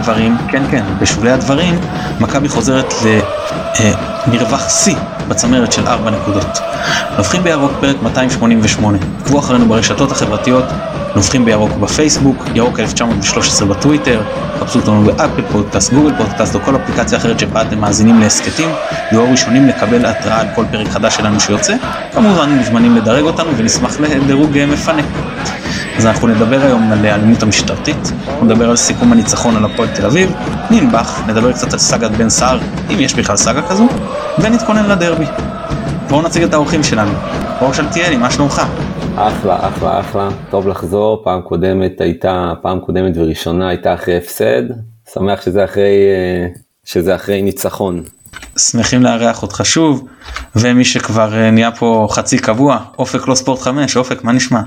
הדברים, כן כן, בשולי הדברים, מכבי חוזרת למרווח שיא בצמרת של 4 נקודות. נובחים בירוק פרק 288, עקבו אחרינו ברשתות החברתיות, נובחים בירוק בפייסבוק, ירוק 1913 בטוויטר, חפשו אותנו באפל פודקאסט, גוגל פודקאסט או כל אפליקציה אחרת שבה אתם מאזינים להסכתים, יהיו הראשונים לקבל התראה על כל פרק חדש שלנו שיוצא, כמובן מוזמנים לדרג אותנו ונשמח לדירוג מפנק. אז אנחנו נדבר היום על האלימות המשטרתית, אנחנו נדבר על סיכום הניצחון על הפועל תל אביב, ננבח, נדבר קצת על סאגת בן סער, אם יש בכלל סאגה כזו, ונתכונן לדרבי. בואו נציג את האורחים שלנו. אור שלטיאלי, מה שלומך? אחלה, אחלה, אחלה, טוב לחזור, פעם קודמת הייתה, פעם קודמת וראשונה הייתה אחרי הפסד, שמח שזה אחרי, אה, שזה אחרי ניצחון. שמחים לארח אותך שוב, ומי שכבר אה, נהיה פה חצי קבוע, אופק לא ספורט 5, אופק, מה נשמע?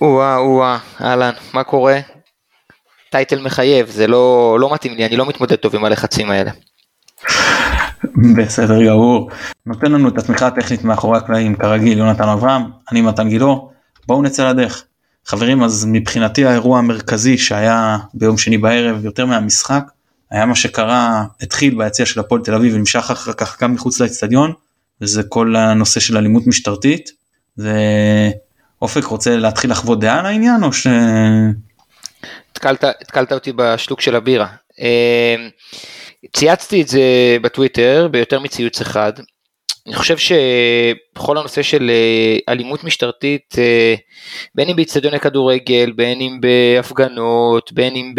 או-אה, או-אה, אהלן, מה קורה? טייטל מחייב, זה לא, לא מתאים לי, אני לא מתמודד טוב עם הלחצים האלה. בסדר גמור. נותן לנו את התמיכה הטכנית מאחורי הקלעים, כרגיל, יונתן אברהם, אני מתן גילאור, בואו נצא לדרך. חברים, אז מבחינתי האירוע המרכזי שהיה ביום שני בערב, יותר מהמשחק, היה מה שקרה, התחיל ביציע של הפועל תל אביב ונמשך אחר כך גם מחוץ לאצטדיון, וזה כל הנושא של אלימות משטרתית. ואופק רוצה להתחיל לחוות דעה על העניין או ש... התקלת אותי בשלוק של הבירה. אמ, צייצתי את זה בטוויטר ביותר מציוץ אחד. אני חושב שבכל הנושא של אה, אלימות משטרתית, אה, בין אם באיצטדיוני כדורגל, בין אם בהפגנות, בין אם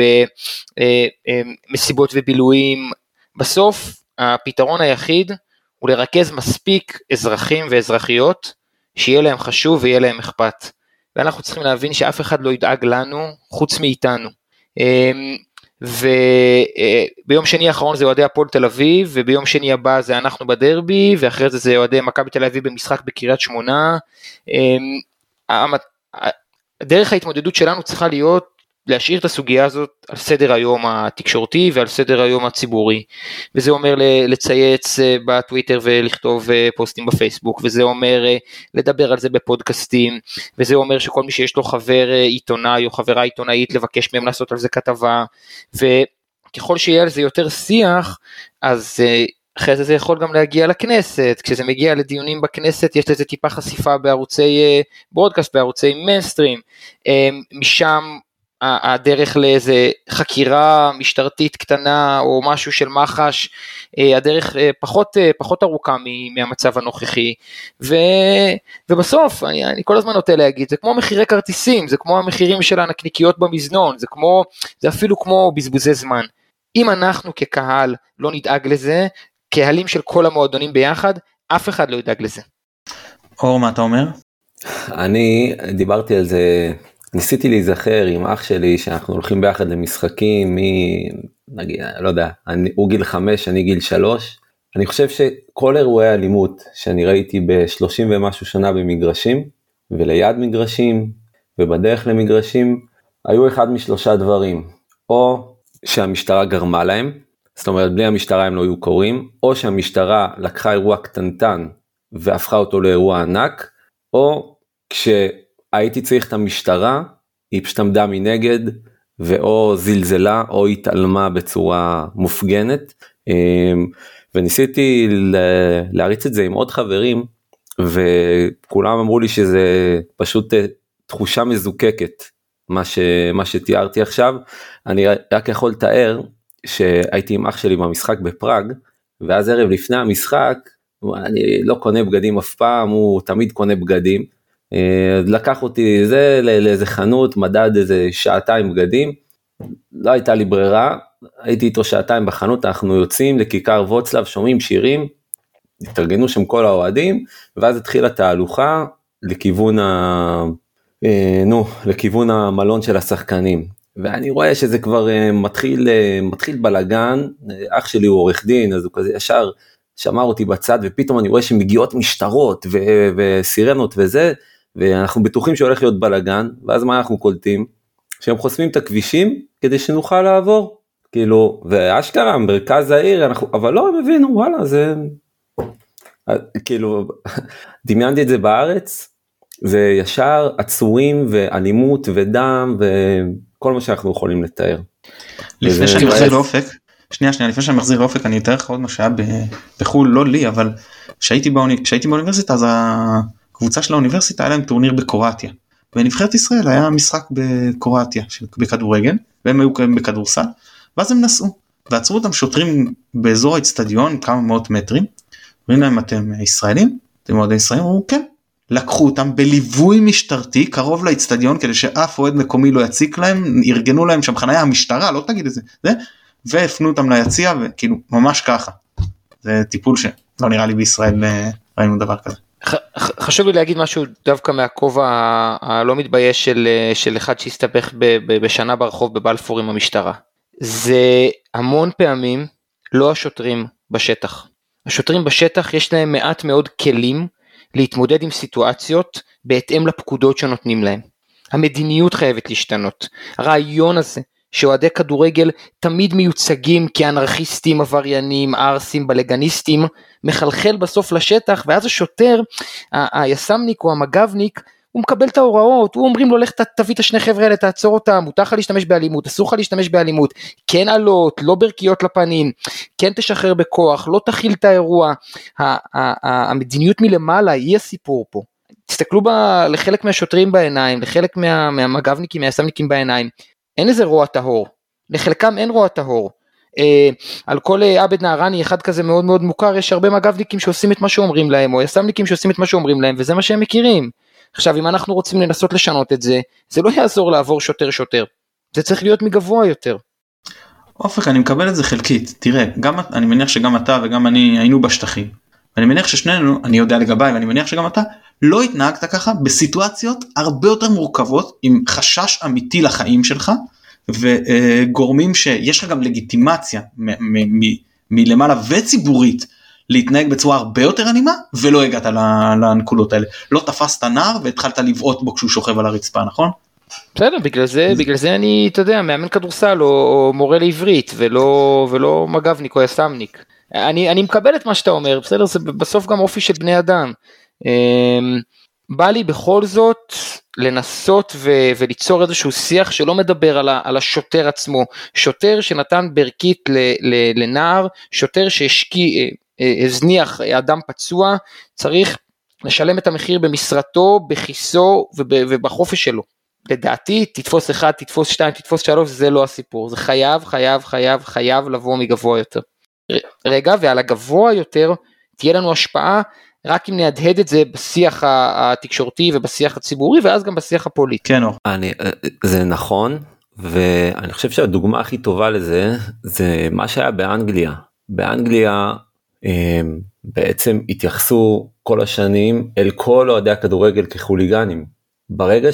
במסיבות אה, ובילויים, בסוף הפתרון היחיד הוא לרכז מספיק אזרחים ואזרחיות שיהיה להם חשוב ויהיה להם אכפת. ואנחנו צריכים להבין שאף אחד לא ידאג לנו חוץ מאיתנו. וביום שני האחרון זה אוהדי הפועל תל אביב, וביום שני הבא זה אנחנו בדרבי, ואחרי זה זה אוהדי מכבי תל אביב במשחק בקריית שמונה. אמ, דרך ההתמודדות שלנו צריכה להיות להשאיר את הסוגיה הזאת על סדר היום התקשורתי ועל סדר היום הציבורי. וזה אומר לצייץ אה, בטוויטר ולכתוב אה, פוסטים בפייסבוק, וזה אומר אה, לדבר על זה בפודקאסטים, וזה אומר שכל מי שיש לו חבר עיתונאי או חברה עיתונאית לבקש מהם לעשות על זה כתבה, וככל שיהיה על זה יותר שיח, אז אחרי זה זה יכול גם להגיע לכנסת, כשזה מגיע לדיונים בכנסת יש לזה טיפה חשיפה בערוצי ברודקאסט, בערוצי מיינסטרים, משם הדרך לאיזה חקירה משטרתית קטנה או משהו של מח"ש, אה, הדרך אה, פחות, אה, פחות ארוכה מהמצב הנוכחי. ו, ובסוף, אני, אני כל הזמן נוטה להגיד, זה כמו מחירי כרטיסים, זה כמו המחירים של הנקניקיות במזנון, זה כמו, זה אפילו כמו בזבוזי זמן. אם אנחנו כקהל לא נדאג לזה, קהלים של כל המועדונים ביחד, אף אחד לא ידאג לזה. אור, מה אתה אומר? אני דיברתי על זה ניסיתי להיזכר עם אח שלי שאנחנו הולכים ביחד למשחקים מ... נגיד, לא יודע, אני, הוא גיל 5, אני גיל 3. אני חושב שכל אירועי אלימות שאני ראיתי ב-30 ומשהו שנה במגרשים, וליד מגרשים, ובדרך למגרשים, היו אחד משלושה דברים. או שהמשטרה גרמה להם, זאת אומרת בלי המשטרה הם לא היו קורים, או שהמשטרה לקחה אירוע קטנטן והפכה אותו לאירוע ענק, או כש... הייתי צריך את המשטרה, היא פשוט עמדה מנגד ואו זלזלה או התעלמה בצורה מופגנת. אמ, וניסיתי להריץ את זה עם עוד חברים וכולם אמרו לי שזה פשוט אה, תחושה מזוקקת מה, ש, מה שתיארתי עכשיו. אני רק יכול לתאר שהייתי עם אח שלי במשחק בפראג ואז ערב לפני המשחק אני לא קונה בגדים אף פעם הוא תמיד קונה בגדים לקח אותי זה לאיזה חנות מדד איזה שעתיים בגדים. לא הייתה לי ברירה הייתי איתו שעתיים בחנות אנחנו יוצאים לכיכר ווצלב שומעים שירים התארגנו שם כל האוהדים ואז התחילה תהלוכה לכיוון ה... אה, נו לכיוון המלון של השחקנים. ואני רואה שזה כבר אה, מתחיל מתחיל בלאגן אח שלי הוא עורך דין אז הוא כזה ישר שמר אותי בצד ופתאום אני רואה שמגיעות משטרות וסירנות וזה ואנחנו בטוחים שהולך להיות בלאגן, ואז מה אנחנו קולטים? שהם חוסמים את הכבישים כדי שנוכל לעבור. כאילו, ואשכרה, מרכז העיר, אנחנו, אבל לא, הם הבינו, וואלה, זה... כאילו, דמיינתי את זה בארץ, זה ישר עצורים ואלימות ודם וכל מה שאנחנו יכולים לתאר. לפני שאני מחזיר לאופק, שנייה שנייה לפני שאני מחזיר לאופק אני אתאר לך עוד מה שהיה בחו"ל לא לי אבל כשהייתי באוני, באוניברסיטה אז הקבוצה של האוניברסיטה היה להם טורניר בקרואטיה. בנבחרת ישראל היה משחק בקרואטיה בכדורגל והם היו בכדורסל ואז הם נסעו ועצרו אותם שוטרים באזור האצטדיון כמה מאות מטרים. אומרים להם אתם ישראלים? אתם אוהדי ישראלים? אמרו כן. לקחו אותם בליווי משטרתי קרוב לאצטדיון כדי שאף אוהד מקומי לא יציק להם ארגנו להם שם חניה המשטרה לא תגיד את זה, זה והפנו אותם ליציע וכאילו ממש ככה. זה טיפול שלא נראה לי בישראל אה, ראינו דבר כזה. חשוב לי להגיד משהו דווקא מהכובע הלא מתבייש של, של אחד שהסתבך בשנה ברחוב בבלפור עם המשטרה. זה המון פעמים לא השוטרים בשטח. השוטרים בשטח יש להם מעט מאוד כלים להתמודד עם סיטואציות בהתאם לפקודות שנותנים להם. המדיניות חייבת להשתנות. הרעיון הזה שאוהדי כדורגל תמיד מיוצגים כאנרכיסטים, עבריינים, ערסים, בלגניסטים, מחלחל בסוף לשטח ואז השוטר, היס"מניק או המג"בניק, הוא מקבל את ההוראות, הוא אומרים לו לך תביא את השני חבר'ה האלה, תעצור אותם, מותר לך להשתמש באלימות, אסור לך להשתמש באלימות, כן עלות, לא ברכיות לפנים, כן תשחרר בכוח, לא תכיל את האירוע, המדיניות מלמעלה היא הסיפור פה. תסתכלו ב, לחלק מהשוטרים בעיניים, לחלק מה, מהמג"בניקים, מהיס"מניקים בעיניים, אין איזה רוע טהור, לחלקם אין רוע טהור. אה, על כל אה, עבד נהרני אחד כזה מאוד מאוד מוכר יש הרבה מג"בניקים שעושים את מה שאומרים להם או יס"מניקים שעושים את מה שאומרים להם וזה מה שהם מכירים. עכשיו אם אנחנו רוצים לנסות לשנות את זה זה לא יעזור לעבור שוטר שוטר זה צריך להיות מגבוה יותר. אופק אני מקבל את זה חלקית תראה גם אני מניח שגם אתה וגם אני היינו בשטחים. אני מניח ששנינו אני יודע לגביי ואני מניח שגם אתה לא התנהגת ככה בסיטואציות הרבה יותר מורכבות עם חשש אמיתי לחיים שלך וגורמים שיש לך גם לגיטימציה מלמעלה וציבורית להתנהג בצורה הרבה יותר אלימה ולא הגעת לנקודות האלה לא תפסת נער והתחלת לבעוט בו כשהוא שוכב על הרצפה נכון? בסדר בגלל זה בגלל זה אני אתה יודע מאמן כדורסל או, או מורה לעברית ולא ולא מג"בניק או יס"מניק אני אני מקבל את מה שאתה אומר בסדר זה בסוף גם אופי של בני אדם. בא לי בכל זאת לנסות ו- וליצור איזשהו שיח שלא מדבר על, ה- על השוטר עצמו, שוטר שנתן ברכית ל- ל- לנער, שוטר שהשקיע, אה, אה, הזניח אדם פצוע, צריך לשלם את המחיר במשרתו, בכיסו וב- ובחופש שלו. לדעתי תתפוס אחד, תתפוס שתיים, תתפוס שלוש, זה לא הסיפור, זה חייב, חייב, חייב, חייב לבוא מגבוה יותר. רגע, ועל הגבוה יותר תהיה לנו השפעה רק אם נהדהד את זה בשיח התקשורתי ובשיח הציבורי ואז גם בשיח הפוליטי. כן. אני, זה נכון ואני חושב שהדוגמה הכי טובה לזה זה מה שהיה באנגליה. באנגליה הם, בעצם התייחסו כל השנים אל כל אוהדי הכדורגל כחוליגנים. ברגע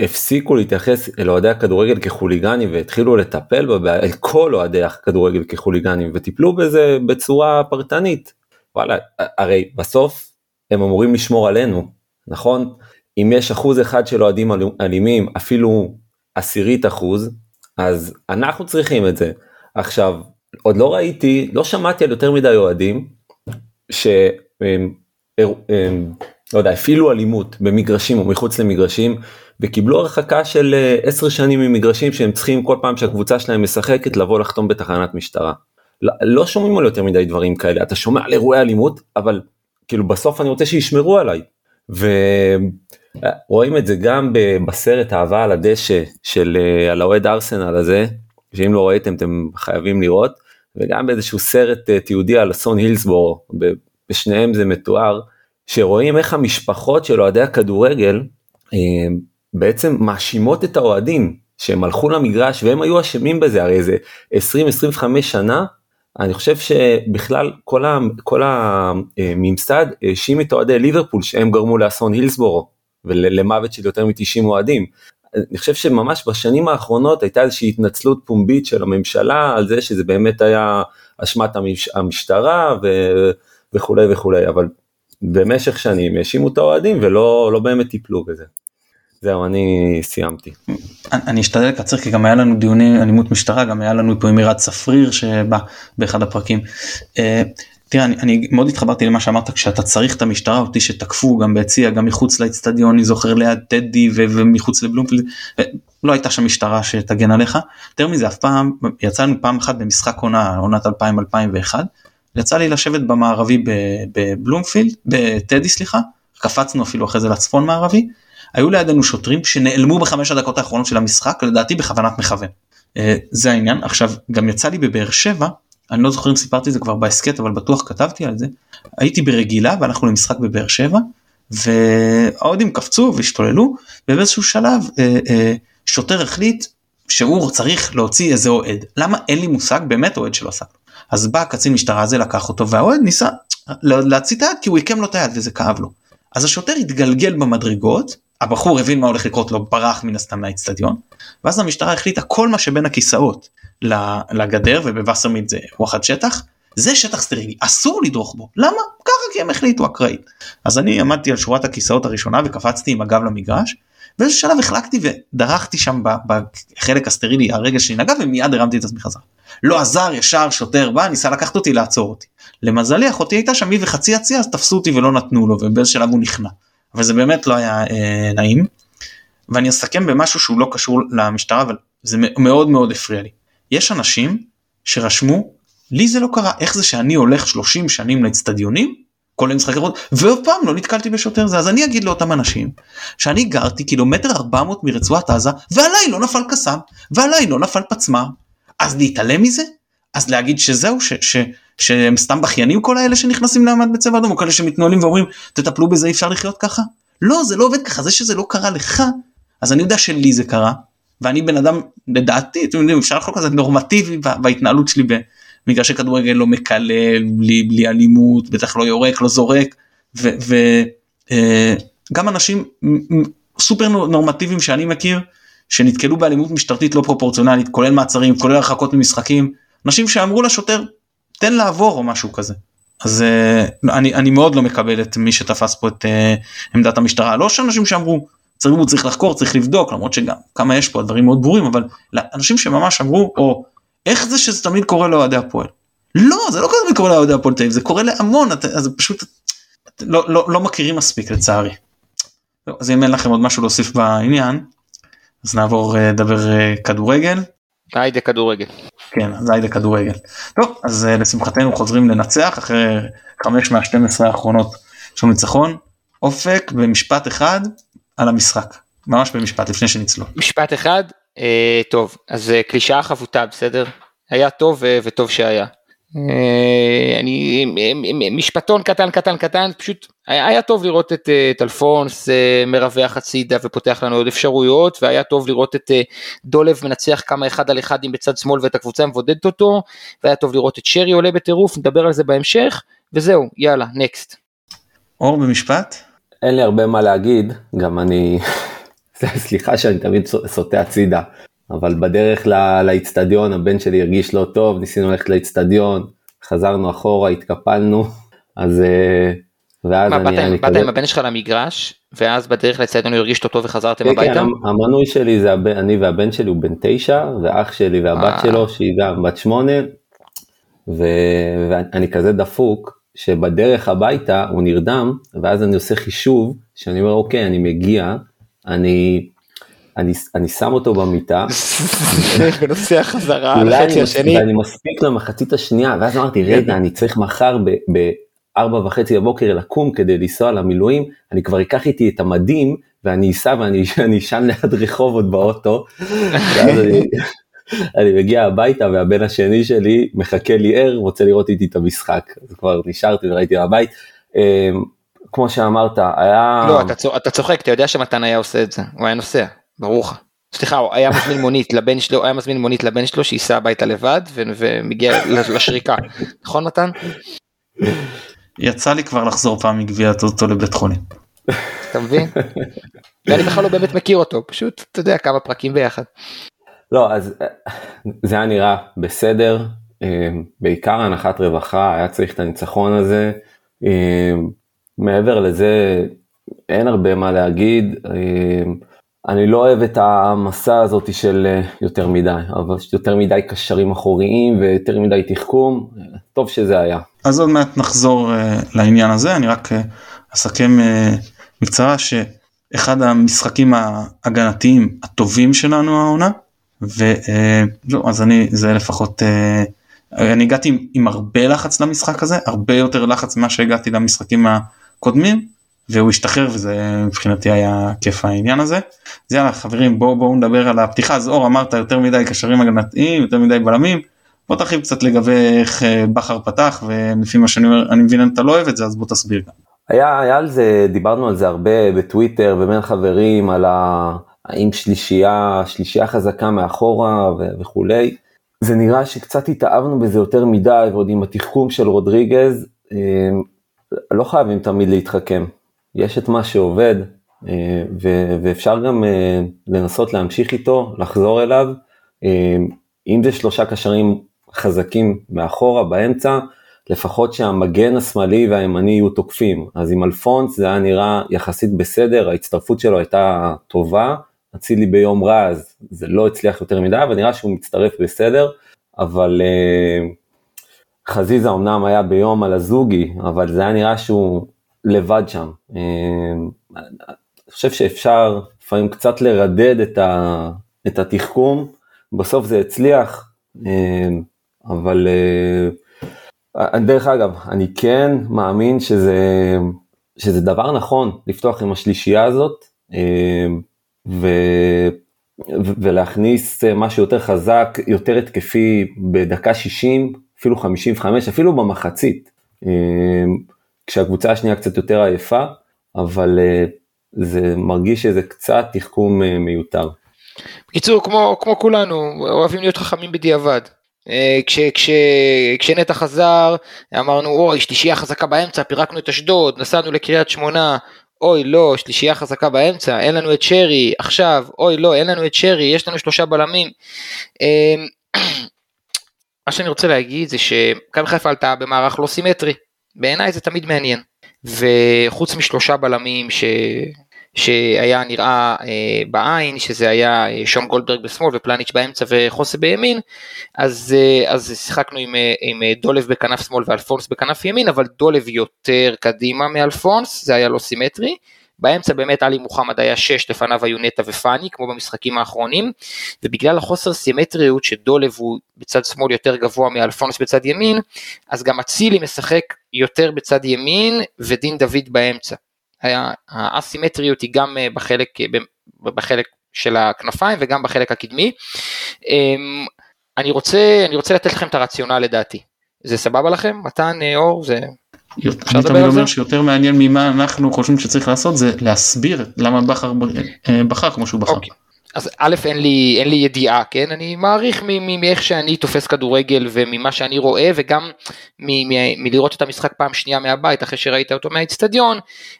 שהפסיקו להתייחס אל אוהדי הכדורגל כחוליגנים והתחילו לטפל בבעיה, אל כל אוהדי הכדורגל כחוליגנים וטיפלו בזה בצורה פרטנית. וואלה, הרי בסוף הם אמורים לשמור עלינו, נכון? אם יש אחוז אחד של אוהדים אלימים, אפילו עשירית אחוז, אז אנחנו צריכים את זה. עכשיו, עוד לא ראיתי, לא שמעתי על יותר מדי אוהדים, שהם, הם, לא יודע, הפעילו אלימות במגרשים או מחוץ למגרשים, וקיבלו הרחקה של 10 אה, שנים ממגרשים שהם צריכים כל פעם שהקבוצה שלהם משחקת לבוא לחתום בתחנת משטרה. לא, לא שומעים על יותר מדי דברים כאלה. אתה שומע על אירועי אלימות אבל כאילו בסוף אני רוצה שישמרו עליי. ורואים את זה גם בסרט אהבה על הדשא של אה, על האוהד ארסנל הזה שאם לא ראיתם אתם חייבים לראות. וגם באיזשהו סרט אה, תיעודי על אסון הילסבורו בשניהם זה מתואר שרואים איך המשפחות של אוהדי הכדורגל אה, בעצם מאשימות את האוהדים שהם הלכו למגרש והם היו אשמים בזה. הרי זה 20-25 שנה אני חושב שבכלל כל, ה, כל הממסד האשים את אוהדי ליברפול שהם גרמו לאסון הילסבורו ולמוות של יותר מ-90 אוהדים. אני חושב שממש בשנים האחרונות הייתה איזושהי התנצלות פומבית של הממשלה על זה שזה באמת היה אשמת המש, המשטרה ו, וכולי וכולי אבל במשך שנים האשימו את האוהדים ולא לא באמת טיפלו בזה. זהו אני סיימתי. אני אשתדל לקצר כי גם היה לנו דיוני אלימות משטרה גם היה לנו פה עם עירד צפריר שבא באחד הפרקים. אה, תראה אני, אני מאוד התחברתי למה שאמרת כשאתה צריך את המשטרה אותי שתקפו גם ביציע גם מחוץ לאצטדיון אני זוכר ליד טדי ו- ומחוץ לבלומפילד לא הייתה שם משטרה שתגן עליך. יותר מזה אף פעם יצא לנו פעם אחת במשחק עונה עונת 2000-2001 יצא לי לשבת במערבי בבלומפילד בטדי סליחה קפצנו אפילו אחרי זה לצפון מערבי היו לידינו שוטרים שנעלמו בחמש הדקות האחרונות של המשחק לדעתי בכוונת מכוון. אה, זה העניין. עכשיו גם יצא לי בבאר שבע אני לא זוכר אם סיפרתי את זה כבר בהסכת אבל בטוח כתבתי על זה. הייתי ברגילה והלכנו למשחק בבאר שבע והאוהדים קפצו והשתוללו ובאיזשהו שלב אה, אה, שוטר החליט שהוא צריך להוציא איזה אוהד. למה אין לי מושג? באמת אוהד שלא עשה. אז בא קצין משטרה הזה לקח אותו והאוהד ניסה להוציא את היד כי הוא עיקם לו את היד וזה כאב לו. אז השוטר התגלגל במדרגות הבחור הבין מה הולך לקרות לו ברח מן הסתם מהאיצטדיון ואז המשטרה החליטה כל מה שבין הכיסאות לגדר ובווסרמיד זה וואחד שטח זה שטח סטרילי אסור לדרוך בו למה ככה כי הם החליטו אקראית אז אני עמדתי על שורת הכיסאות הראשונה וקפצתי עם הגב למגרש באיזה שלב החלקתי ודרכתי שם בחלק הסטרילי הרגל שלי נגע ומיד הרמתי את עצמי חזרה. לא עזר ישר שוטר בא ניסה לקחת אותי לעצור אותי. למזלי אחותי הייתה שם היא וחצי יציאה אז תפסו אותי ולא נתנו לו ובאיזה שלב הוא נכנע. אבל זה באמת לא היה אה, נעים. ואני אסכם במשהו שהוא לא קשור למשטרה אבל זה מאוד מאוד הפריע לי. יש אנשים שרשמו לי זה לא קרה איך זה שאני הולך 30 שנים לאצטדיונים כולל משחק אחרות ואף פעם לא נתקלתי בשוטר זה אז אני אגיד לאותם אנשים שאני גרתי קילומטר 400 מרצועת עזה ועליי לא נפל קסאם ועליי לא נפל פצמ"ר אז להתעלם מזה אז להגיד שזהו ש, ש, שהם סתם בכיינים כל האלה שנכנסים למעמד בצבע אדום או כאלה שמתנהלים ואומרים תטפלו בזה אי אפשר לחיות ככה לא זה לא עובד ככה זה שזה לא קרה לך אז אני יודע שלי זה קרה ואני בן אדם לדעתי אתם יודעים אפשר לחלוק על זה נורמטיבי בהתנהלות שלי מגרשי כדורגל לא מקלל, בלי, בלי אלימות, בטח לא יורק, לא זורק, וגם אה, אנשים סופר נורמטיביים שאני מכיר, שנתקלו באלימות משטרתית לא פרופורציונלית, כולל מעצרים, כולל הרחקות ממשחקים, אנשים שאמרו לשוטר, תן לעבור או משהו כזה. אז uh, אני, אני מאוד לא מקבל את מי שתפס פה את uh, עמדת המשטרה, לא שאנשים שאמרו, צריך, צריך לחקור, צריך לבדוק, למרות שגם כמה יש פה דברים מאוד ברורים, אבל אנשים שממש אמרו, או איך זה שזה תמיד קורה לאוהדי הפועל? לא זה לא תמיד קורה לאוהדי הפועל תל אביב זה קורה להמון אז פשוט לא, לא, לא מכירים מספיק לצערי. לא, אז אם אין לכם עוד משהו להוסיף בעניין אז נעבור אה, לדבר אה, כדורגל. היידה כדורגל. כן אז היידה כדורגל. טוב אז אה, לשמחתנו חוזרים לנצח אחרי 5 מה-12 האחרונות של ניצחון. אופק במשפט אחד על המשחק ממש במשפט לפני שניצלו. משפט אחד אה, טוב, אז אה, קלישאה חבוטה, בסדר? היה טוב אה, וטוב שהיה. אה, אני, משפטון קטן קטן קטן, פשוט היה, היה טוב לראות את, אה, את אלפונס אה, מרווח הצידה ופותח לנו עוד אפשרויות, והיה טוב לראות את אה, דולב מנצח כמה אחד על אחד בצד שמאל ואת הקבוצה מבודדת אותו, והיה טוב לראות את שרי עולה בטירוף, נדבר על זה בהמשך, וזהו, יאללה, נקסט. אור במשפט? אין לי הרבה מה להגיד, גם אני סליחה שאני תמיד סוטה הצידה, אבל בדרך לאיצטדיון הבן שלי הרגיש לא טוב, ניסינו ללכת לאיצטדיון, חזרנו אחורה, התקפלנו, אז... אה, ואז מה, אני... באת, באת. עם הבן שלך למגרש, ואז בדרך לאיצטדיון הוא הרגיש אותו וחזרתם כן, הביתה? כן, המנוי שלי זה הבן, אני והבן שלי הוא בן תשע, ואח שלי והבת אה. שלו שהיא גם בת שמונה, ו... ואני כזה דפוק, שבדרך הביתה הוא נרדם, ואז אני עושה חישוב, שאני אומר אוקיי, אני מגיע, אני, אני, אני שם אותו במיטה. ונוסע חזרה על החצי השני. ואני מספיק למחצית השנייה, ואז אמרתי, רגע, אני צריך מחר בארבע וחצי בבוקר לקום כדי לנסוע למילואים, אני כבר אקח איתי את המדים, ואני אסע ואני אשן ליד רחובות באוטו. ואז אני, אני מגיע הביתה והבן השני שלי מחכה לי ער, רוצה לראות איתי את המשחק. אז כבר נשארתי וראיתי בבית. אמ, כמו שאמרת, היה... לא, אתה צוחק, אתה יודע שמתן היה עושה את זה, הוא היה נוסע, ברור לך. סליחה, הוא היה מזמין מונית לבן שלו, היה מזמין מונית לבן שלו שייסע הביתה לבד ומגיע לשריקה, נכון מתן? יצא לי כבר לחזור פעם מגביע אותו לבית חולים. אתה מבין? ואני בכלל לא באמת מכיר אותו, פשוט, אתה יודע, כמה פרקים ביחד. לא, אז זה היה נראה בסדר, אה, בעיקר הנחת רווחה, היה צריך את הניצחון הזה. אה, מעבר לזה אין הרבה מה להגיד. אה, אני לא אוהב את המסע הזאת של אה, יותר מדי, אבל יותר מדי קשרים אחוריים ויותר מדי תחכום, טוב שזה היה. אז עוד מעט נחזור uh, לעניין הזה, אני רק uh, אסכם בקצרה אחד המשחקים ההגנתיים הטובים שלנו העונה. וזהו אז אני זה לפחות אני הגעתי עם, עם הרבה לחץ למשחק הזה הרבה יותר לחץ ממה שהגעתי למשחקים הקודמים והוא השתחרר וזה מבחינתי היה כיף העניין הזה. אז יאללה חברים בואו בואו נדבר על הפתיחה אז אור אמרת יותר מדי קשרים הגנתיים יותר מדי בלמים בוא תרחיב קצת לגבי איך בכר פתח ולפי מה שאני אומר אני מבין אתה לא אוהב את זה אז בוא תסביר. היה, היה על זה, דיברנו על זה הרבה בטוויטר ובין חברים, על ה... האם שלישייה, שלישייה חזקה מאחורה ו- וכולי. זה נראה שקצת התאהבנו בזה יותר מדי, ועוד עם התחכום של רודריגז, אה, לא חייבים תמיד להתחכם. יש את מה שעובד, אה, ו- ואפשר גם אה, לנסות להמשיך איתו, לחזור אליו. אם זה שלושה קשרים חזקים מאחורה, באמצע, לפחות שהמגן השמאלי והימני יהיו תוקפים. אז עם אלפונס זה היה נראה יחסית בסדר, ההצטרפות שלו הייתה טובה, אצילי ביום רע אז זה לא הצליח יותר מדי, אבל נראה שהוא מצטרף בסדר, אבל uh, חזיזה אמנם היה ביום על הזוגי, אבל זה היה נראה שהוא לבד שם. Uh, אני חושב שאפשר לפעמים קצת לרדד את, ה, את התחכום, בסוף זה הצליח, uh, אבל uh, דרך אגב, אני כן מאמין שזה, שזה דבר נכון לפתוח עם השלישייה הזאת אה, ו, ולהכניס משהו יותר חזק, יותר התקפי בדקה 60, אפילו 55, אפילו במחצית, אה, כשהקבוצה השנייה קצת יותר עייפה, אבל אה, זה מרגיש שזה קצת תחכום מיותר. בקיצור, כמו, כמו כולנו, אוהבים להיות חכמים בדיעבד. אה, כש, כש, כשנטע חזר אמרנו אוי שלישייה חזקה באמצע פירקנו את אשדוד נסענו לקריית שמונה אוי לא שלישייה חזקה באמצע אין לנו את שרי עכשיו אוי לא אין לנו את שרי יש לנו שלושה בלמים. אה, מה שאני רוצה להגיד זה שמכבי חיפה עלתה במערך לא סימטרי בעיניי זה תמיד מעניין וחוץ משלושה בלמים ש... שהיה נראה אה, בעין, שזה היה אה, שון גולדברג בשמאל ופלניץ' באמצע וחוסה בימין, אז, אה, אז שיחקנו עם, אה, עם אה, דולב בכנף שמאל ואלפונס בכנף ימין, אבל דולב יותר קדימה מאלפונס, זה היה לא סימטרי. באמצע באמת עלי מוחמד היה שש, לפניו היו נטע ופאני, כמו במשחקים האחרונים, ובגלל החוסר סימטריות שדולב הוא בצד שמאל יותר גבוה מאלפונס בצד ימין, אז גם אצילי משחק יותר בצד ימין ודין דוד באמצע. האסימטריות היא גם אה, בחלק, אה, בחלק של הכנפיים וגם בחלק הקדמי. אמ, אני רוצה, אני רוצה לתת לכם את הרציונל לדעתי. זה סבבה לכם? מתן, אה, אור, זה... אני תמיד אומר שיותר מעניין ממה אנחנו חושבים שצריך לעשות זה להסביר למה בכר בחר כמו שהוא בחר. Okay. אוקיי. אז א' אין לי, אין לי ידיעה, כן? אני מעריך מאיך שאני תופס כדורגל וממה שאני רואה וגם מלראות את המשחק פעם שנייה מהבית אחרי שראית אותו מהאיצטדיון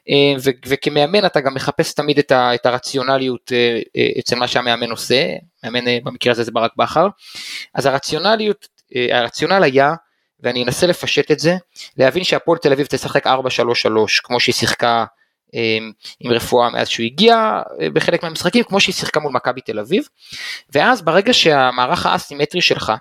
אה, וכמאמן אתה גם מחפש תמיד את, ה, את הרציונליות אה, אה, אצל מה שהמאמן עושה, מאמן במקרה הזה זה ברק בכר, אז הרציונליות, הרציונל היה ואני אנסה לפשט את זה, להבין שהפועל תל אביב תשחק 4-3-3 כמו שהיא שיחקה אמ, עם רפואה מאז שהוא הגיע אה, בחלק מהמשחקים, כמו שהיא שיחקה מול מכבי תל אביב, ואז ברגע שהמערך האסימטרי שלך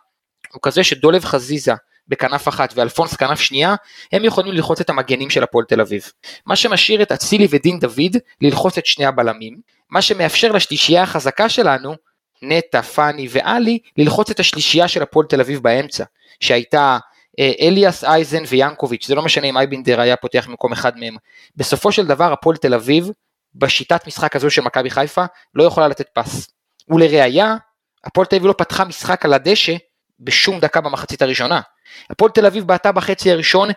הוא כזה שדולב חזיזה בכנף אחת ואלפונס כנף שנייה, הם יכולים ללחוץ את המגנים של הפועל תל אביב. מה שמשאיר את אצילי ודין דוד ללחוץ את שני הבלמים, מה שמאפשר לשלישייה החזקה שלנו, נטע, פאני ואלי, ללחוץ את השלישייה של הפועל תל אביב באמצע, שהייתה אליאס אייזן ויאנקוביץ', זה לא משנה אם אייבינדר היה פותח במקום אחד מהם. בסופו של דבר הפועל תל אביב, בשיטת משחק הזו של מכבי חיפה, לא יכולה לתת פס. ולראיה, הפועל תל אביב לא פתחה משחק על הדשא בשום דקה במחצית הראשונה. הפועל תל אביב בעטה בחצי הראשון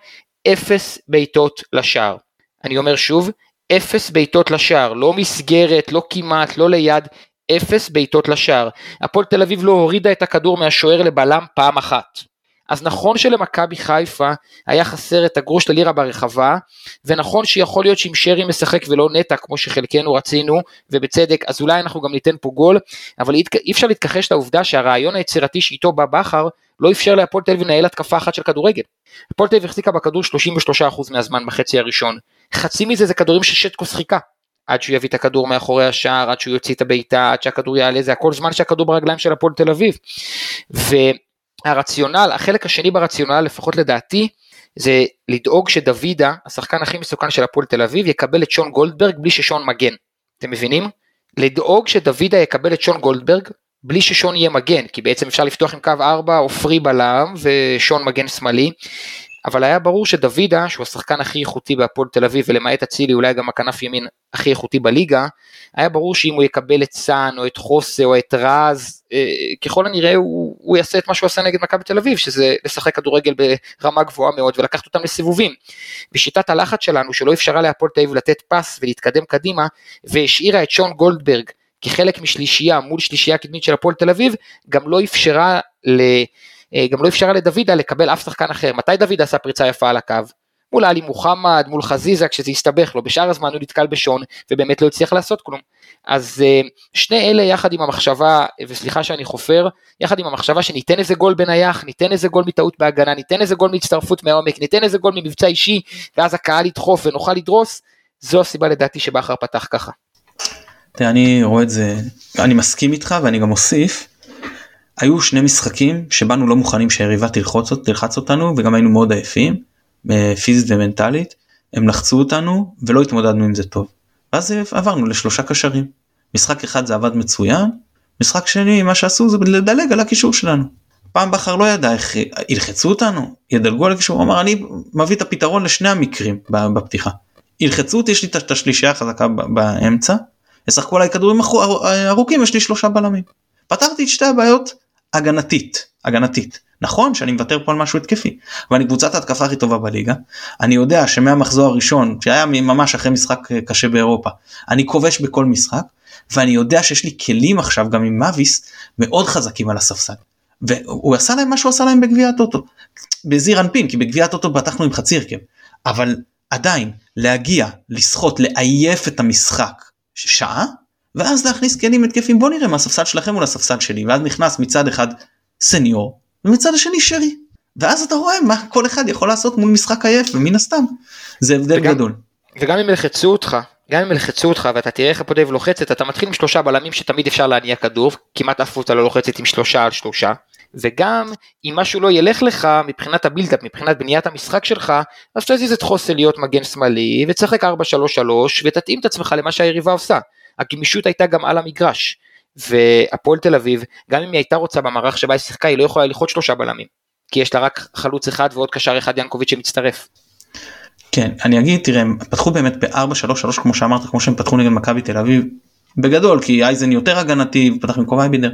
אפס בעיטות לשער. אני אומר שוב, אפס בעיטות לשער, לא מסגרת, לא כמעט, לא ליד, אפס בעיטות לשער. הפועל תל אביב לא הורידה את הכדור מהשוער לבלם פעם אחת. אז נכון שלמכבי חיפה היה חסר את הגרוש ללירה ברחבה, ונכון שיכול להיות שאם שרי משחק ולא נטע כמו שחלקנו רצינו, ובצדק, אז אולי אנחנו גם ניתן פה גול, אבל אי אפשר להתכחש לעובדה שהרעיון היצירתי שאיתו בא בכר, לא אפשר להפועל תל אביב לנהל התקפה אחת של כדורגל. הפועל תל אביב החזיקה בכדור 33% מהזמן בחצי הראשון, חצי מזה זה כדורים ששטקוס חיכה. עד שהוא יביא את הכדור מאחורי השער, עד שהוא יוציא את הבעיטה, עד שהכדור יעלה, זה הכל זמן שהכדור ברגליים של הפועל תל אביב. ו... הרציונל, החלק השני ברציונל, לפחות לדעתי, זה לדאוג שדוידה, השחקן הכי מסוכן של הפועל תל אביב, יקבל את שון גולדברג בלי ששון מגן. אתם מבינים? לדאוג שדוידה יקבל את שון גולדברג בלי ששון יהיה מגן, כי בעצם אפשר לפתוח עם קו 4 עופרי בלם ושון מגן שמאלי, אבל היה ברור שדוידה, שהוא השחקן הכי איכותי בהפועל תל אביב, ולמעט אצילי אולי גם הכנף ימין הכי איכותי בליגה, היה ברור שאם הוא יקבל את סאן או את חוסה או את רז, אה, ככל הנראה הוא, הוא יעשה את מה שהוא עשה נגד מכבי תל אביב, שזה לשחק כדורגל ברמה גבוהה מאוד ולקחת אותם לסיבובים. בשיטת הלחץ שלנו, שלא אפשרה להפועל תל אביב לתת פס ולהתקדם קדימה, והשאירה את שון גולדברג כחלק משלישייה מול שלישייה קדמית של הפועל תל אביב, גם לא אפשרה ל... אה, גם לא אפשרה לדוידה לקבל אף שחקן אחר. מתי דוידה עשה פריצה יפה על הקו? מול עלי מוחמד, מול חזיזה, כשזה הסתבך לו, בשאר הזמן הוא נתקל בשון, ובאמת לא הצליח לעשות כלום. אז אה, שני אלה יחד עם המחשבה, וסליחה שאני חופר, יחד עם המחשבה שניתן איזה גול בנייח, ניתן איזה גול מטעות בהגנה, ניתן איזה גול מהצטרפות מהעומק, ניתן איזה גול ממבצע אישי, ואז הקהל ידחוף ונוכל לדרוס, זו הסיבה לדעתי שבכר פתח ככה. תראה, אני רואה את זה, אני מסכים איתך ואני גם אוסיף, היו שני משחקים שבאנו לא מוכנים שהיריבה תלחץ, תלחץ אותנו וגם היינו מאוד עייפים, אה, פיזית ומנטלית, הם לחצו אותנו ולא התמודדנו עם זה טוב. ואז עברנו לשלושה קשרים. משחק אחד זה עבד מצוין, משחק שני מה שעשו זה לדלג על הקישור שלנו. פעם בכר לא ידע איך ילחצו אותנו, ידלגו על הקישור, הוא אמר אני מביא את הפתרון לשני המקרים בפתיחה. ילחצו אותי, יש לי את השלישייה החזקה באמצע, ישחקו עליי כדורים ארוכים, יש לי שלושה בלמים. פתרתי את שתי הבעיות הגנתית, הגנתית. נכון שאני מוותר פה על משהו התקפי, אבל אני קבוצת ההתקפה הכי טובה בליגה. אני יודע שמהמחזור הראשון, שהיה ממש אחרי משחק אה, קשה באירופה, אני כובש בכל משחק, ואני יודע שיש לי כלים עכשיו גם עם מאביס מאוד חזקים על הספסל. והוא עשה להם מה שהוא עשה להם בגביע הטוטו. בזיר אנפין, כי בגביע הטוטו פתחנו עם חצי הרכב. אבל עדיין, להגיע, לסחוט, לעייף את המשחק שעה, ואז להכניס כלים התקפים בוא נראה מה הספסל שלכם מול הספסל שלי ואז נכנס מצד אחד סניור ומצד השני שרי ואז אתה רואה מה כל אחד יכול לעשות מול משחק עייף ומן הסתם זה הבדל וגם, גדול. וגם אם ילחצו אותך גם אם ילחצו אותך ואתה תראה איך הפועל לוחצת אתה מתחיל עם שלושה בלמים שתמיד אפשר להניע כדור כמעט אף קבוצה לא לוחצת עם שלושה על שלושה וגם אם משהו לא ילך לך מבחינת הבילדאפ מבחינת בניית המשחק שלך אז תזיז את חוסן להיות מגן שמאלי ותשחק 4-3-3 ותתאים את עצמך למה שהיריבה עושה. הגמישות הייתה גם על המגרש. והפועל תל אביב, גם אם היא הייתה רוצה במערך שבה היא שיחקה, היא לא יכולה ללחוץ שלושה בלמים. כי יש לה רק חלוץ אחד ועוד קשר אחד ינקוביץ' שמצטרף. כן, אני אגיד, תראה, הם פתחו באמת ב-4-3-3 כמו שאמרת, כמו שהם פתחו נגד מכבי תל אביב, בגדול, כי אייזן יותר הגנתי, פתח במקום אייבינדר,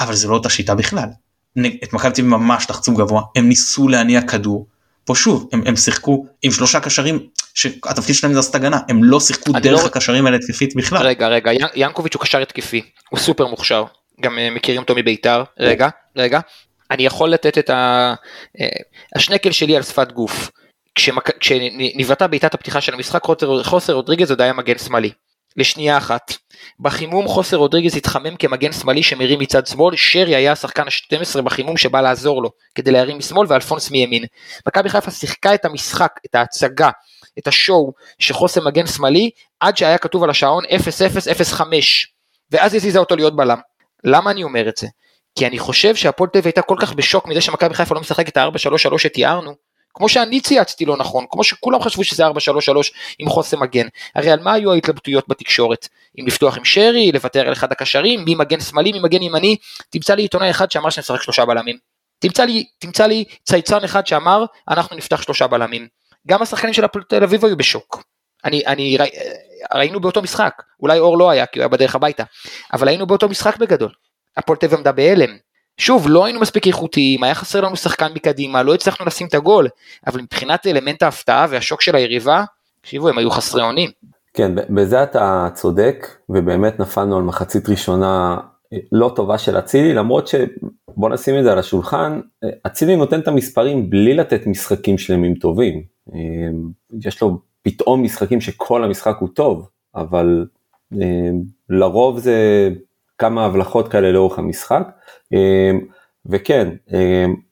אבל זה לא אותה שיטה בכלל. את מכבי תל אביב ממש לחצו גבוה, הם ניסו להניע כדור, פה שוב הם, הם שיחקו עם שלושה קשרים שהתפקיד שלהם זה לעשות הגנה הם לא שיחקו דרך לא... הקשרים האלה התקפית בכלל. רגע רגע ינקוביץ' הוא קשר התקפי הוא סופר מוכשר. גם אה, מכירים אותו מביתר. רגע רגע. אני יכול לתת את ה... אה, השנקל שלי על שפת גוף. כשנבעטה בעיטת הפתיחה של המשחק חוסר רודריגז עוד היה מגן שמאלי. לשנייה אחת. בחימום חוסר רודריגז התחמם כמגן שמאלי שמרים מצד שמאל, שרי היה השחקן ה-12 בחימום שבא לעזור לו כדי להרים משמאל ואלפונס מימין. מכבי חיפה שיחקה את המשחק, את ההצגה, את השואו שחוסר מגן שמאלי עד שהיה כתוב על השעון 0-0-0-5 ואז הזיזה אותו להיות בלם. למה אני אומר את זה? כי אני חושב שהפועל תל הייתה כל כך בשוק מזה שמכבי חיפה לא משחקת את ה-4-3-3 שתיארנו, כמו שאני צייצתי לא נכון, כמו שכולם חשבו שזה 4-3-3 עם חוסם מגן. הרי על מה היו ההתלבטויות בתקשורת? אם לפתוח עם שרי, לוותר על אחד הקשרים, מי מגן שמאלי, מי מגן ימני, תמצא לי עיתונאי אחד שאמר שנשחק שלושה בלמים. תמצא לי, תמצא לי צייצן אחד שאמר אנחנו נפתח שלושה בלמים. גם השחקנים של הפועל תל אביב היו בשוק. אני, אני, ראי, ראינו באותו משחק, אולי אור לא היה כי הוא היה בדרך הביתה, אבל היינו באותו משחק בגדול. הפועל תל אביב עמדה בהלם, שוב, לא היינו מספיק איכותיים, היה חסר לנו שחקן מקדימה, לא הצלחנו לשים את הגול, אבל מבחינת אלמנט ההפתעה והשוק של היריבה, תקשיבו, הם היו חסרי אונים. כן, בזה אתה צודק, ובאמת נפלנו על מחצית ראשונה אה, לא טובה של אצילי, למרות שבוא נשים את זה על השולחן, אה, אצילי נותן את המספרים בלי לתת משחקים שלמים טובים. אה, יש לו פתאום משחקים שכל המשחק הוא טוב, אבל לרוב זה כמה הבלחות כאלה לאורך המשחק. אמ, וכן,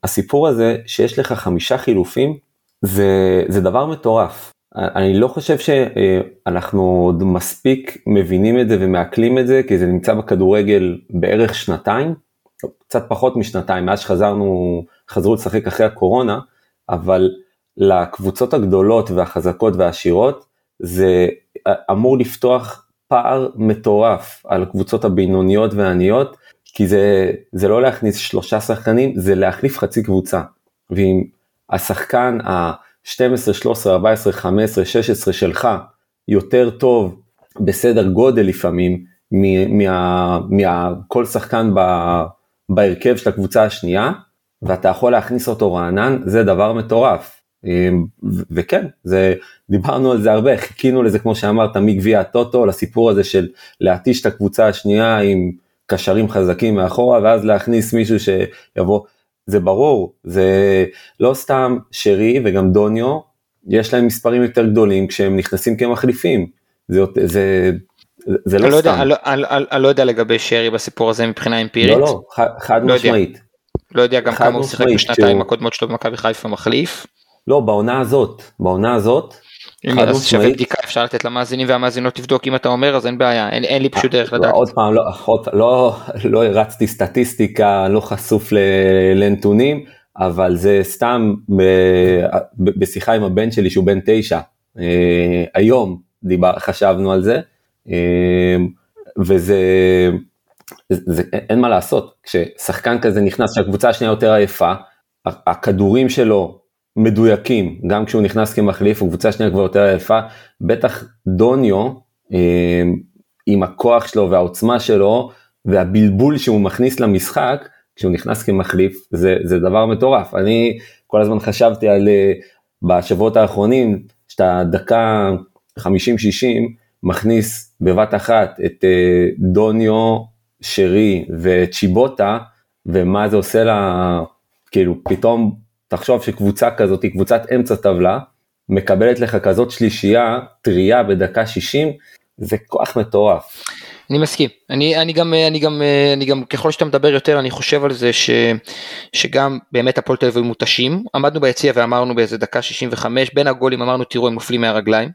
הסיפור הזה שיש לך חמישה חילופים, זה, זה דבר מטורף. אני לא חושב שאנחנו עוד מספיק מבינים את זה ומעכלים את זה, כי זה נמצא בכדורגל בערך שנתיים, קצת פחות משנתיים, מאז שחזרנו, חזרו לשחק אחרי הקורונה, אבל לקבוצות הגדולות והחזקות והעשירות, זה אמור לפתוח פער מטורף על הקבוצות הבינוניות והעניות, כי זה, זה לא להכניס שלושה שחקנים, זה להחליף חצי קבוצה. ואם השחקן ה-12, 13, 14, 15, 16 שלך יותר טוב בסדר גודל לפעמים, מכל שחקן ב, בהרכב של הקבוצה השנייה, ואתה יכול להכניס אותו רענן, זה דבר מטורף. אמ, וכן, זה, דיברנו על זה הרבה, חיכינו לזה כמו שאמרת מגביע הטוטו, לסיפור הזה של להתיש את הקבוצה השנייה עם קשרים חזקים מאחורה, ואז להכניס מישהו שיבוא, זה ברור, זה לא סתם שרי וגם דוניו, יש להם מספרים יותר גדולים כשהם נכנסים כמחליפים, זה, זה, זה לא, לא סתם. יודע, אני לא יודע לגבי שרי בסיפור הזה מבחינה אמפירית. לא, לא, חד לא משמעית. לא יודע גם כמה הוא שיחק בשנתיים הקודמות שלו במכבי חיפה מחליף. לא, בעונה הזאת, בעונה הזאת, אז שווה. בדיקה אפשר לתת למאזינים והמאזינות לבדוק אם אתה אומר אז אין בעיה אין, אין לי פשוט דרך לדעת. עוד פעם, לא, עוד, לא, לא הרצתי סטטיסטיקה, לא חשוף לנתונים, אבל זה סתם ב, ב, בשיחה עם הבן שלי שהוא בן תשע, אה, היום דיבר, חשבנו על זה, אה, וזה, זה, אין מה לעשות, כששחקן כזה נכנס שהקבוצה השנייה יותר עייפה, הכדורים שלו מדויקים, גם כשהוא נכנס כמחליף, הקבוצה השנייה כבר יותר עייפה, בטח דוניו, אה, עם הכוח שלו והעוצמה שלו והבלבול שהוא מכניס למשחק כשהוא נכנס כמחליף זה, זה דבר מטורף. אני כל הזמן חשבתי על אה, בשבועות האחרונים שאתה דקה 50-60 מכניס בבת אחת את אה, דוניו, שרי וצ'יבוטה ומה זה עושה לה, כאילו פתאום תחשוב שקבוצה כזאת היא קבוצת אמצע טבלה מקבלת לך כזאת שלישייה טריה בדקה 60 זה כוח מטורף. אני מסכים. אני אני גם אני גם אני גם ככל שאתה מדבר יותר אני חושב על זה ש, שגם באמת הפועל תל אביב מותשים. עמדנו ביציע ואמרנו באיזה דקה 65 בין הגולים אמרנו תראו הם נופלים מהרגליים.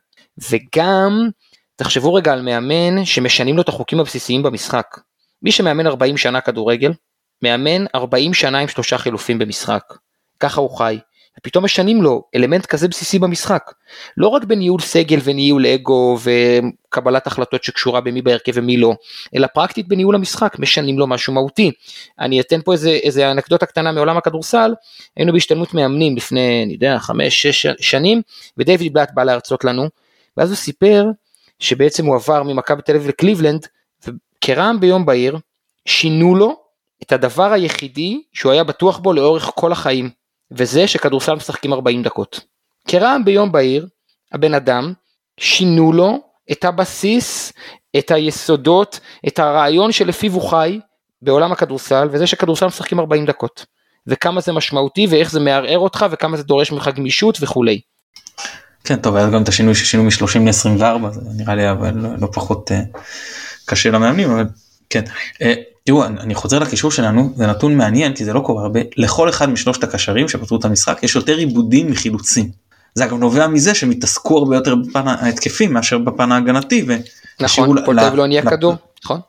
וגם תחשבו רגע על מאמן שמשנים לו את החוקים הבסיסיים במשחק מי שמאמן 40 שנה כדורגל מאמן 40 שנה עם שלושה חילופים במשחק ככה הוא חי ופתאום משנים לו אלמנט כזה בסיסי במשחק. לא רק בניהול סגל וניהול אגו וקבלת החלטות שקשורה במי בהרכב ומי לא, אלא פרקטית בניהול המשחק, משנים לו משהו מהותי. אני אתן פה איזה, איזה אנקדוטה קטנה מעולם הכדורסל, היינו בהשתלמות מאמנים לפני, אני יודע, חמש, שש שנים, ודייוויד בלאט בא להרצות לנו, ואז הוא סיפר שבעצם הוא עבר ממכבי תל אביב לקליבלנד, וכרעם ביום בהיר, שינו לו את הדבר היחידי שהוא היה בטוח בו לאורך כל החיים. וזה שכדורסל משחקים 40 דקות. כרעם ביום בהיר, הבן אדם, שינו לו את הבסיס, את היסודות, את הרעיון שלפיו הוא חי בעולם הכדורסל, וזה שכדורסל משחקים 40 דקות. וכמה זה משמעותי ואיך זה מערער אותך וכמה זה דורש ממך גמישות וכולי. כן טוב היה גם את השינוי ששינו מ-30 ל-24 זה נראה לי אבל לא, לא פחות uh, קשה למאמנים אבל כן. Uh, תראו אני חוזר לקישור שלנו זה נתון מעניין כי זה לא קורה הרבה לכל אחד משלושת הקשרים שפתרו את המשחק יש יותר עיבודים מחילוצים. זה אגב נובע מזה שהם התעסקו הרבה יותר בפן ההתקפי מאשר בפן ההגנתי. נכון, אביב לא נהיה כדור, נכון.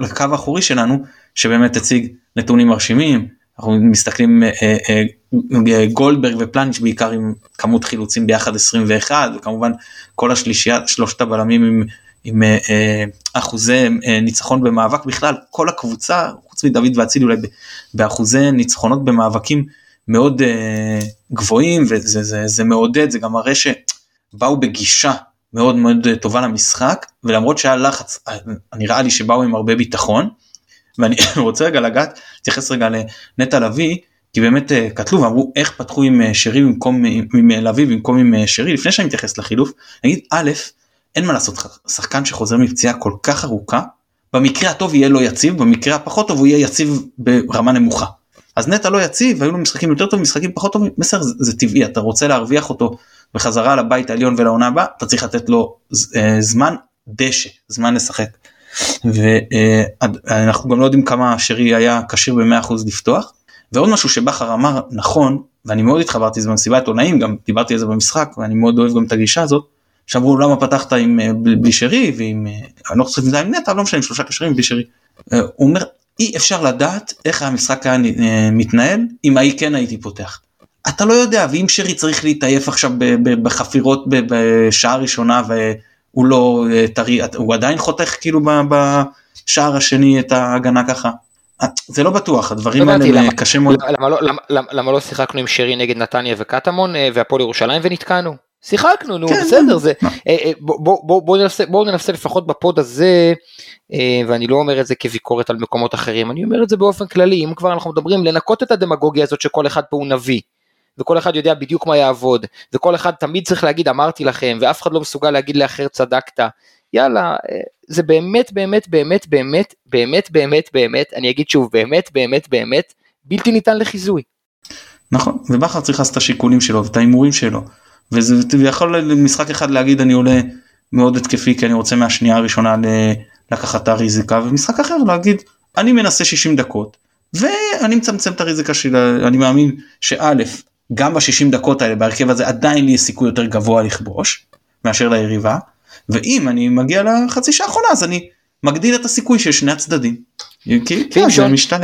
לקו האחורי שלנו שבאמת הציג נתונים מרשימים אנחנו מסתכלים אה, אה, גולדברג ופלניץ' בעיקר עם כמות חילוצים ביחד 21 וכמובן כל השלישייה שלושת הבלמים עם, עם אה, אה, אחוזי אה, ניצחון במאבק בכלל כל הקבוצה חוץ מדוד ואצילי אולי באחוזי ניצחונות במאבקים מאוד אה, גבוהים וזה זה, זה מעודד זה גם מראה שבאו בגישה מאוד מאוד טובה למשחק ולמרות שהיה לחץ נראה לי שבאו עם הרבה ביטחון. ואני רוצה רגע לגעת, להתייחס רגע לנטע לביא, כי באמת כתלו ואמרו איך פתחו עם שרי במקום עם לביא במקום עם שרי, לפני שאני מתייחס לחילוף, נגיד א', אין מה לעשות, שחקן שחוזר מפציעה כל כך ארוכה, במקרה הטוב יהיה לא יציב, במקרה הפחות טוב הוא יהיה יציב ברמה נמוכה. אז נטע לא יציב, והיו לו משחקים יותר טובים, משחקים פחות טובים, בסדר, זה, זה טבעי, אתה רוצה להרוויח אותו בחזרה לבית העליון ולעונה הבאה, אתה צריך לתת לו זמן דשא, זמן לשחק. ואנחנו גם לא יודעים כמה שרי היה כשיר ב-100% לפתוח. ועוד משהו שבכר אמר נכון ואני מאוד התחברתי לזה במסיבת עיתונאים גם דיברתי על זה במשחק ואני מאוד אוהב גם את הגישה הזאת. שאמרו למה פתחת עם בלי שרי ועם אני לא חושב אם זה עם נטע לא משנה עם שלושה קשרים בלי שרי. הוא אומר אי אפשר לדעת איך המשחק היה מתנהל אם ההיא כן הייתי פותח. אתה לא יודע ואם שרי צריך להתעייף עכשיו בחפירות בשעה ראשונה הוא לא אה, טרי, הוא עדיין חותך כאילו בשער השני את ההגנה ככה. זה לא בטוח, הדברים לא האלה למה- קשה מאוד. למה לא- למה- למה- למה לא שיחקנו עם שרי נגד נתניה וקטמון אה, והפועל ירושלים ונתקענו? שיחקנו נו כן, בסדר. זה? אה, אה, בוא- בוא- בוא- בוא ננסה- בואו ננסה לפחות בפוד הזה ואני לא אומר את זה כביקורת על מקומות אחרים אני אומר את זה באופן כללי אם כבר אנחנו מדברים לנקות את הדמגוגיה הזאת שכל אחד פה הוא נביא. וכל אחד יודע בדיוק מה יעבוד וכל אחד תמיד צריך להגיד אמרתי לכם ואף אחד לא מסוגל להגיד לאחר צדקת יאללה אה, זה באמת באמת באמת באמת באמת באמת באמת אני אגיד שוב באמת באמת באמת בלתי ניתן לחיזוי. נכון, ובכר צריך לעשות את השיקולים שלו ואת ההימורים שלו. וזה יכול למשחק אחד להגיד אני עולה מאוד התקפי כי אני רוצה מהשנייה הראשונה לקחת את הריזיקה ומשחק אחר להגיד אני מנסה 60 דקות ואני מצמצם את הריזיקה שלי אני מאמין שא' גם ב-60 דקות האלה בהרכב הזה עדיין לי יש סיכוי יותר גבוה לכבוש מאשר ליריבה ואם אני מגיע לחצי שעה האחרונה אז אני מגדיל את הסיכוי של שני הצדדים. כי כן, ואם זה שון-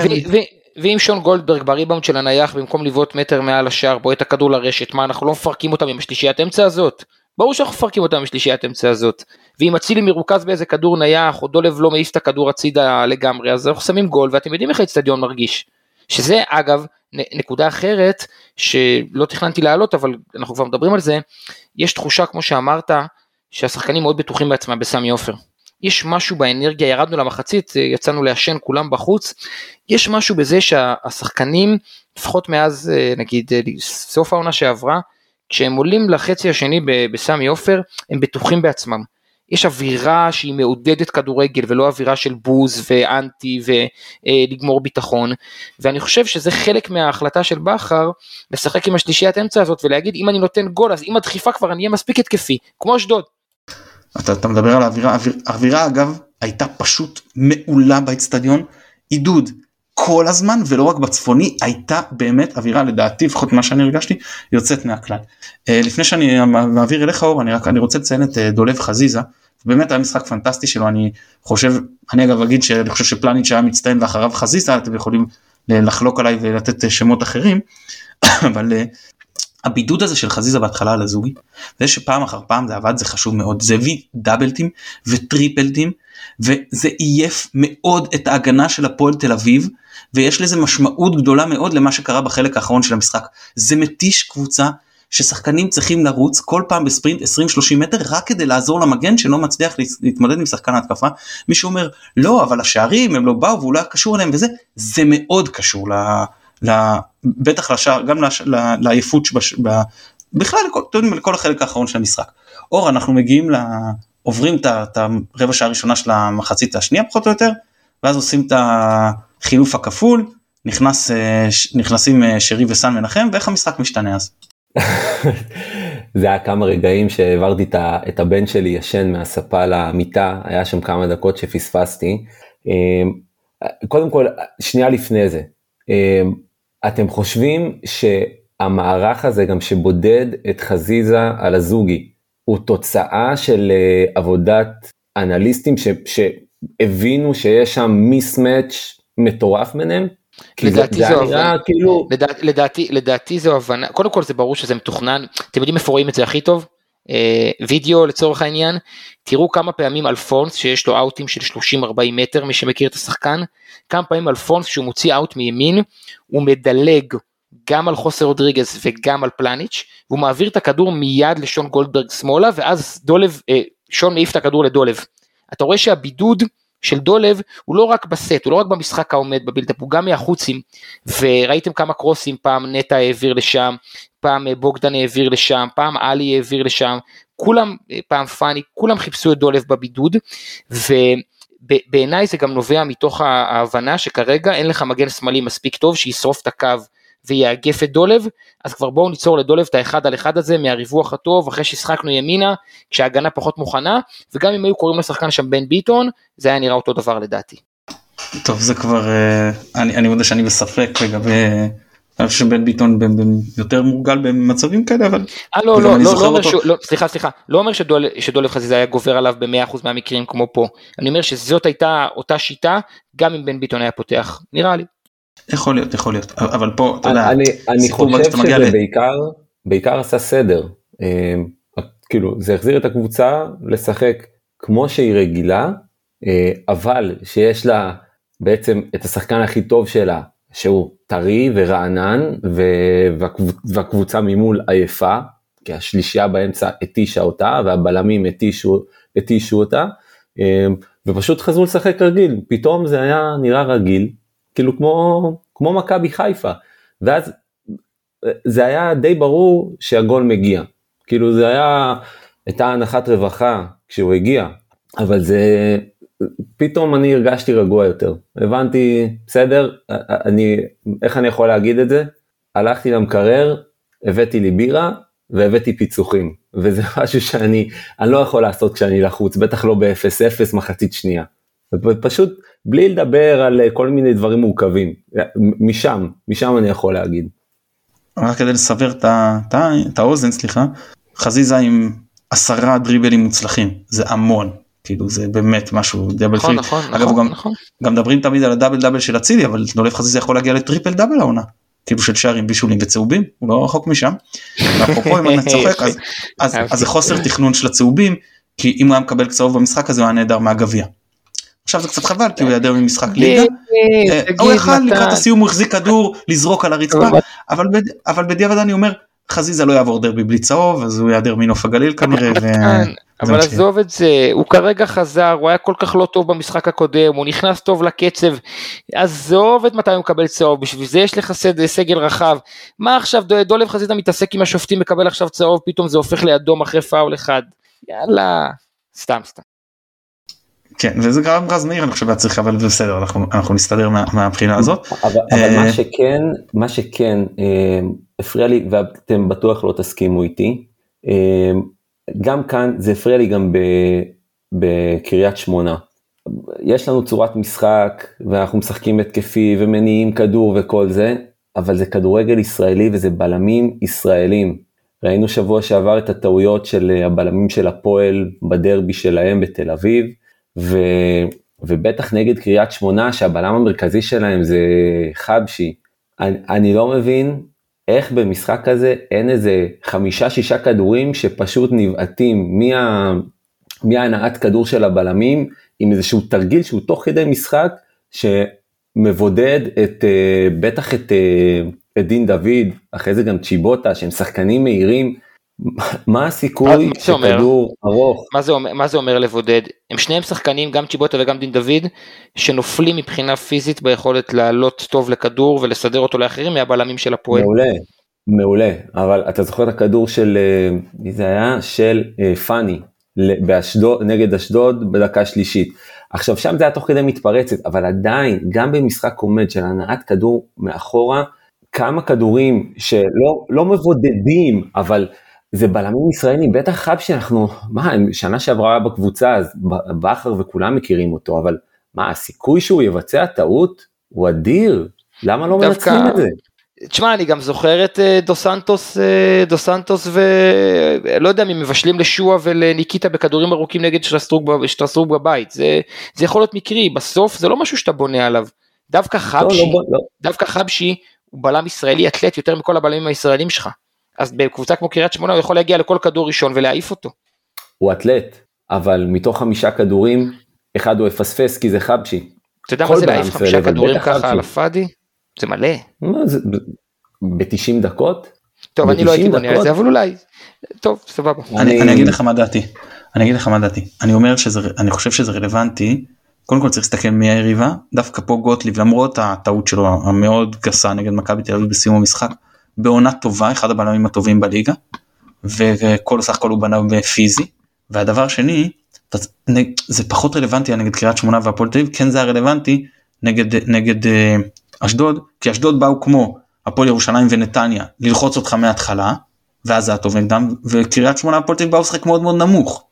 ואם גולדברג בריבאונד של הנייח במקום לבעוט מטר מעל השער בועט הכדור לרשת מה אנחנו לא מפרקים אותם עם השלישיית אמצע הזאת? ברור שאנחנו מפרקים אותם עם השלישיית אמצע הזאת. ואם אצילי מרוכז באיזה כדור נייח או דולב לא מעיף את הכדור הצידה לגמרי אז אנחנו שמים גול ואתם יודעים איך האצטדיון מרגיש. שזה אגב נקודה אחרת שלא תכננתי להעלות אבל אנחנו כבר מדברים על זה יש תחושה כמו שאמרת שהשחקנים מאוד בטוחים בעצמם בסמי עופר. יש משהו באנרגיה, ירדנו למחצית, יצאנו לעשן כולם בחוץ, יש משהו בזה שהשחקנים, לפחות מאז נגיד סוף העונה שעברה, כשהם עולים לחצי השני בסמי עופר, הם בטוחים בעצמם. יש אווירה שהיא מעודדת כדורגל ולא אווירה של בוז ואנטי ולגמור ביטחון ואני חושב שזה חלק מההחלטה של בכר לשחק עם השלישיית אמצע הזאת ולהגיד אם אני נותן גול אז עם הדחיפה כבר אני אהיה מספיק התקפי כמו אשדוד. אתה, אתה מדבר על האווירה, האוויר- האווירה אגב הייתה פשוט מעולה באצטדיון, עידוד כל הזמן ולא רק בצפוני, הייתה באמת אווירה לדעתי, לפחות מה שאני הרגשתי, יוצאת מהכלל. אה, לפני שאני מעביר אליך אור, אני רק אני רוצה לציין את אה, דולב חזיזה, באמת היה משחק פנטסטי שלו, אני חושב, אני אגב אגיד שאני חושב שפלניץ' היה מצטיין ואחריו חזיזה, אתם יכולים לחלוק עליי ולתת אה, שמות אחרים, אבל הבידוד הזה של חזיזה בהתחלה על הזוגי, זה שפעם אחר פעם זה עבד זה חשוב מאוד. זה הביא דאבלטים וטריפלטים וזה עייף מאוד את ההגנה של הפועל תל אביב ויש לזה משמעות גדולה מאוד למה שקרה בחלק האחרון של המשחק זה מתיש קבוצה ששחקנים צריכים לרוץ כל פעם בספרינט 20-30 מטר רק כדי לעזור למגן שלא מצליח להת- להתמודד עם שחקן ההתקפה מישהו אומר לא אבל השערים הם לא באו והוא לא היה קשור אליהם וזה זה מאוד קשור ל... ל... בטח לשער גם לש... לעייפות שבש... ב... בכלל לכל, לכל החלק האחרון של המשחק. אור אנחנו מגיעים ל... עוברים את ה- הרבע שעה הראשונה של המחצית השנייה פחות או יותר ואז עושים את החילוף הכפול נכנס אה, נכנסים אה, שרי וסן מנחם ואיך המשחק משתנה אז. זה היה כמה רגעים שהעברתי את הבן שלי ישן מהספה למיטה, היה שם כמה דקות שפספסתי. אמ, קודם כל, שנייה לפני זה, אמ, אתם חושבים שהמערך הזה גם שבודד את חזיזה על הזוגי, הוא תוצאה של אה, עבודת אנליסטים ש- שהבינו שיש שם מיסמץ' מטורף ביניהם? כי זה לדעתי זה היה נראה. כאילו, לדעת, לדעתי, לדעתי זו הבנה, קודם כל זה ברור שזה מתוכנן, אתם יודעים איפה רואים את זה הכי טוב? אה, וידאו לצורך העניין, תראו כמה פעמים אלפונס שיש לו אאוטים של 30-40 מטר, מי שמכיר את השחקן, כמה פעמים אלפונס כשהוא מוציא אאוט מימין, הוא מדלג גם על חוסר רודריגז וגם על פלניץ', והוא מעביר את הכדור מיד לשון גולדברג שמאלה, ואז דולב, אה, שון מעיף את הכדור לדולב. אתה רואה שהבידוד של דולב הוא לא רק בסט, הוא לא רק במשחק העומד ב build-up, הוא גם מהחוצים, וראיתם כמה קרוסים, פעם נטע העביר לשם, פעם אה, בוגדן העביר לשם, פעם עלי העביר לשם, כולם, אה, פעם פאני, כולם חיפשו את דולב בבידוד, ובעיניי זה גם נובע מתוך ההבנה שכרגע אין לך מגן שמאלי מספיק טוב שישרוף את הקו ויאגף את דולב, אז כבר בואו ניצור לדולב את האחד על אחד הזה מהריווח הטוב, אחרי שהשחקנו ימינה, כשההגנה פחות מוכנה, וגם אם היו קוראים לשחקן שם בן ביטון, זה היה נראה אותו דבר לדעתי. טוב זה כבר אה, אני אני מודה שאני בספק לגבי אני חושב שבן ביטון יותר מורגל במצבים כאלה אבל אה לא לא לא לא אותו. לא סליחה סליחה לא אומר שדולב, שדולב חזיזה היה גובר עליו ב-100% מהמקרים כמו פה אני אומר שזאת הייתה אותה שיטה גם אם בן ביטון היה פותח נראה לי. יכול להיות יכול להיות. אבל פה אתה יודע אני, אני חושב שזה בעיקר, בעיקר עשה סדר. אה, כאילו זה החזיר את הקבוצה לשחק כמו שהיא רגילה, אה, אבל שיש לה בעצם את השחקן הכי טוב שלה, שהוא טרי ורענן, והקבוצה ממול עייפה, כי השלישייה באמצע התישה אותה, והבלמים התישו, התישו אותה, אה, ופשוט חזרו לשחק רגיל, פתאום זה היה נראה רגיל, כאילו כמו, כמו מכבי חיפה, ואז אה, זה היה די ברור שהגול מגיע, כאילו זה היה, הייתה הנחת רווחה כשהוא הגיע, אבל זה, פתאום אני הרגשתי רגוע יותר, הבנתי, בסדר, אני, איך אני יכול להגיד את זה? הלכתי למקרר, הבאתי לי בירה והבאתי פיצוחים, וזה משהו שאני, אני לא יכול לעשות כשאני לחוץ, בטח לא ב-0-0 מחצית שנייה. פשוט בלי לדבר על כל מיני דברים מורכבים, משם, משם אני יכול להגיד. רק כדי לסבר את האוזן, סליחה, חזיזה עם עשרה דריבלים מוצלחים, זה המון, כאילו זה באמת משהו דאבל נכון, נכון, אגב נכון, גם, נכון. גם מדברים תמיד על הדאבל דאבל של אצילי אבל דולף חזיזה יכול להגיע לטריפל דאבל העונה. כאילו של שערים בישולים וצהובים הוא לא רחוק משם. ואפרופו אם אני צוחק אז, אז, אז זה חוסר תכנון של הצהובים כי אם הוא היה מקבל צהוב במשחק הזה הוא היה נהדר מהגביע. עכשיו זה קצת חבל כי הוא ייעדר ממשחק ליגה. אה, הוא יכל לקראת הסיום הוא החזיק כדור לזרוק על הרצפה אבל, בד, אבל בדיעבד אני אומר חזיזה לא יעבור דרבי בלי צהוב אז הוא ייעדר מנוף הגליל כנראה. אבל עזוב את זה, הוא כרגע חזר, הוא היה כל כך לא טוב במשחק הקודם, הוא נכנס טוב לקצב, עזוב את מתי הוא מקבל צהוב, בשביל זה יש לך סגל רחב. מה עכשיו, דולב חזיזה מתעסק עם השופטים, מקבל עכשיו צהוב, פתאום זה הופך לאדום אחרי פאול אחד. יאללה, סתם סתם. כן, וזה גם רז מאיר אני חושב היה צריך, אבל בסדר, אנחנו, אנחנו נסתדר מה, מהבחינה הזאת. אבל, אבל מה שכן, מה שכן אה, הפריע לי, ואתם בטוח לא תסכימו איתי, אה, גם כאן זה הפריע לי גם בקריית שמונה. יש לנו צורת משחק ואנחנו משחקים התקפי ומניעים כדור וכל זה, אבל זה כדורגל ישראלי וזה בלמים ישראלים. ראינו שבוע שעבר את הטעויות של הבלמים של הפועל בדרבי שלהם בתל אביב, ו, ובטח נגד קריית שמונה שהבלם המרכזי שלהם זה חבשי. אני, אני לא מבין איך במשחק כזה אין איזה חמישה שישה כדורים שפשוט נבעטים מה, מהנעת כדור של הבלמים עם איזשהו תרגיל שהוא תוך כדי משחק שמבודד את אה, בטח את, אה, את דין דוד אחרי זה גם צ'יבוטה שהם שחקנים מהירים מה הסיכוי שכדור ארוך? מה זה, אומר, מה זה אומר לבודד? הם שניהם שחקנים גם צ'יבוטה וגם דין דוד שנופלים מבחינה פיזית ביכולת לעלות טוב לכדור ולסדר אותו לאחרים מהבלמים של הפועל. מעולה, מעולה. אבל אתה זוכר את הכדור של אה, מי זה היה? של אה, פאני באשדוד נגד אשדוד בדקה שלישית. עכשיו שם זה היה תוך כדי מתפרצת אבל עדיין גם במשחק עומד של הנעת כדור מאחורה כמה כדורים שלא לא מבודדים אבל זה בלמים ישראלים, בטח חב שאנחנו, מה, שנה שעברה היה בקבוצה, אז בכר וכולם מכירים אותו, אבל מה, הסיכוי שהוא יבצע טעות הוא אדיר, למה לא מנצלים את זה? תשמע, אני גם זוכר את אה, דו סנטוס, אה, דו סנטוס ולא יודע אם מבשלים לשועה ולניקיטה בכדורים ארוכים נגד שטרסטרוג בבית, זה, זה יכול להיות מקרי, בסוף זה לא משהו שאתה בונה עליו. דווקא חבשי, לא, לא, לא. דווקא חבשי הוא בלם ישראלי אתלט יותר מכל הבלמים הישראלים שלך. אז בקבוצה כמו קריית שמונה הוא יכול להגיע לכל כדור ראשון ולהעיף אותו. הוא אתלט, אבל מתוך חמישה כדורים, אחד הוא יפספס כי זה חבשי. אתה יודע מה זה להעיף חמישה כדורים ככה על הפאדי? זה מלא. ב-90 דקות? טוב, אני לא הייתי בונה על זה, אבל אולי, טוב, סבבה. אני, אני אגיד לך מה דעתי, אני אגיד לך מה דעתי, אני אומר שזה, אני חושב שזה רלוונטי, קודם כל צריך להסתכל מי היריבה, דווקא פה גוטליב למרות הטעות שלו המאוד גסה נגד מכבי תל אביב בסיום המשחק, בעונה טובה, אחד הבלמים הטובים בליגה, וכל סך הכל הוא בנה פיזי, והדבר שני, זה פחות רלוונטי נגד קריית שמונה והפועל תל אביב, כן זה היה רלוונטי נגד, נגד אה, אשדוד, כי אשדוד באו כמו הפועל ירושלים ונתניה ללחוץ אותך מההתחלה, ואז זה היה טוב נגדם, וקריית שמונה והפועל תל אביב באו לשחק מאוד מאוד נמוך.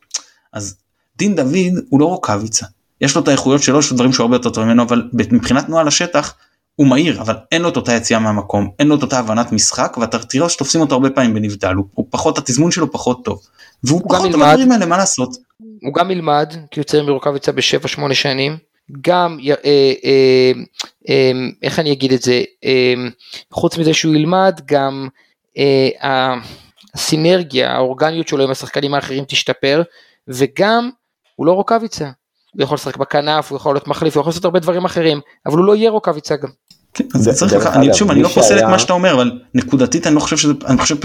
אז דין דוד הוא לא רוקאביצה, יש לו את האיכויות שלו, יש לו דברים שהוא הרבה יותר טוב ממנו, אבל מבחינת תנועה לשטח, הוא מהיר אבל אין לו את אותה יציאה מהמקום אין לו את אותה הבנת משחק ואתה תראה שתופסים אותו הרבה פעמים בנבדל הוא, הוא פחות התזמון שלו פחות טוב. והוא פחות טוב בדברים האלה מה לעשות. הוא גם ילמד כי הוא יוצא מרוקאביצה בשבע שמונה שנים גם אה, אה, אה, איך אני אגיד את זה אה, חוץ מזה שהוא ילמד גם אה, הסינרגיה, האורגניות שלו עם השחקנים האחרים תשתפר, וגם הוא לא רוקאביצה. הוא יכול לשחק בכנף, הוא יכול להיות מחליף, הוא יכול לעשות הרבה דברים אחרים, אבל הוא לא יהיה רוקאביצה גם. כן, אז זה צריך, אני שוב, אני לא פוסל את מה שאתה אומר, אבל נקודתית אני לא חושב שזה, אני חושב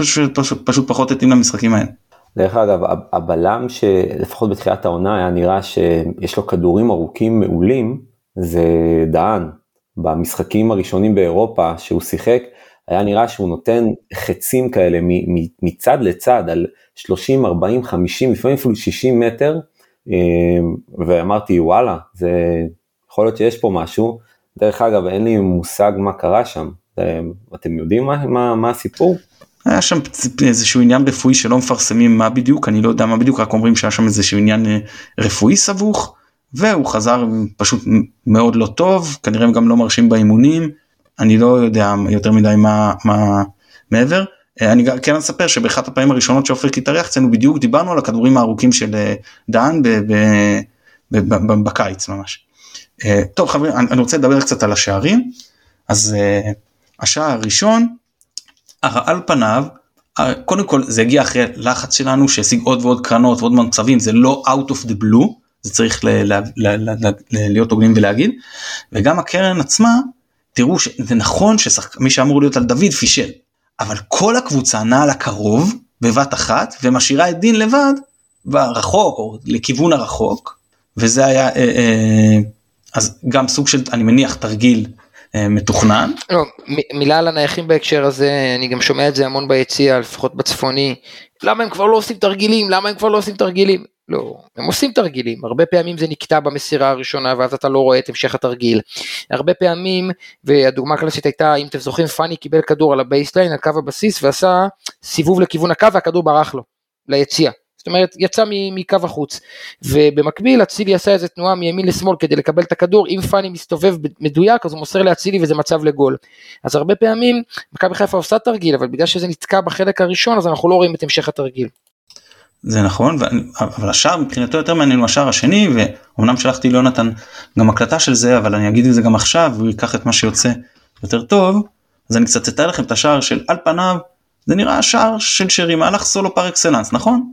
פשוט פחות התאים למשחקים האלה. דרך אגב, הבלם שלפחות בתחילת העונה היה נראה שיש לו כדורים ארוכים מעולים, זה דהן. במשחקים הראשונים באירופה שהוא שיחק, היה נראה שהוא נותן חצים כאלה מצד לצד על 30, 40, 50, לפעמים אפילו 60 מטר, אה, ואמרתי וואלה, זה יכול להיות שיש פה משהו. דרך אגב, אין לי מושג מה קרה שם, אתם יודעים מה, מה, מה הסיפור? היה שם איזשהו עניין רפואי שלא מפרסמים מה בדיוק, אני לא יודע מה בדיוק, רק אומרים שהיה שם איזשהו עניין אה, רפואי סבוך, והוא חזר פשוט מאוד לא טוב, כנראה הם גם לא מרשים באימונים, אני לא יודע יותר מדי מה, מה מעבר. אה, אני כן אספר שבאחת הפעמים הראשונות שעופר התארח אצלנו בדיוק דיברנו על הכדורים הארוכים של אה, דהן בקיץ ממש. טוב חברים, אני רוצה לדבר קצת על השערים, אז השער הראשון על פניו, קודם כל זה הגיע אחרי לחץ שלנו שהשיג עוד ועוד קרנות ועוד מצבים, זה לא out of the blue, זה צריך ל- ל- ל- להיות הוגנים ולהגיד, וגם הקרן עצמה, תראו שזה נכון שמי שאמור להיות על דוד פישל, אבל כל הקבוצה נעה לקרוב בבת אחת ומשאירה את דין לבד ברחוק או לכיוון הרחוק, וזה היה, אה, אה, אז גם סוג של, אני מניח, תרגיל אה, מתוכנן. לא, מילה על הנייחים בהקשר הזה, אני גם שומע את זה המון ביציע, לפחות בצפוני. למה הם כבר לא עושים תרגילים? למה הם כבר לא עושים תרגילים? לא, הם עושים תרגילים, הרבה פעמים זה נקטע במסירה הראשונה ואז אתה לא רואה את המשך התרגיל. הרבה פעמים, והדוגמה הקלאסית הייתה, אם אתם זוכרים, פאני קיבל כדור על ה baseline, על קו הבסיס, ועשה סיבוב לכיוון הקו והכדור ברח לו, ליציע. זאת אומרת יצא מקו החוץ. ובמקביל אצילי עשה איזה תנועה מימין לשמאל כדי לקבל את הכדור. אם פאני מסתובב מדויק אז הוא מוסר לאצילי וזה מצב לגול. אז הרבה פעמים מכבי חיפה עושה תרגיל אבל בגלל שזה נתקע בחלק הראשון אז אנחנו לא רואים את המשך התרגיל. זה נכון אבל השער מבחינתו יותר מעניין הוא השער השני ואומנם שלחתי ליונתן גם הקלטה של זה אבל אני אגיד את זה גם עכשיו הוא ייקח את מה שיוצא יותר טוב. אז אני קצת אתאר לכם את השער של על פניו זה נראה שער של שרי מהלך סולו פר אקסלנס נכון?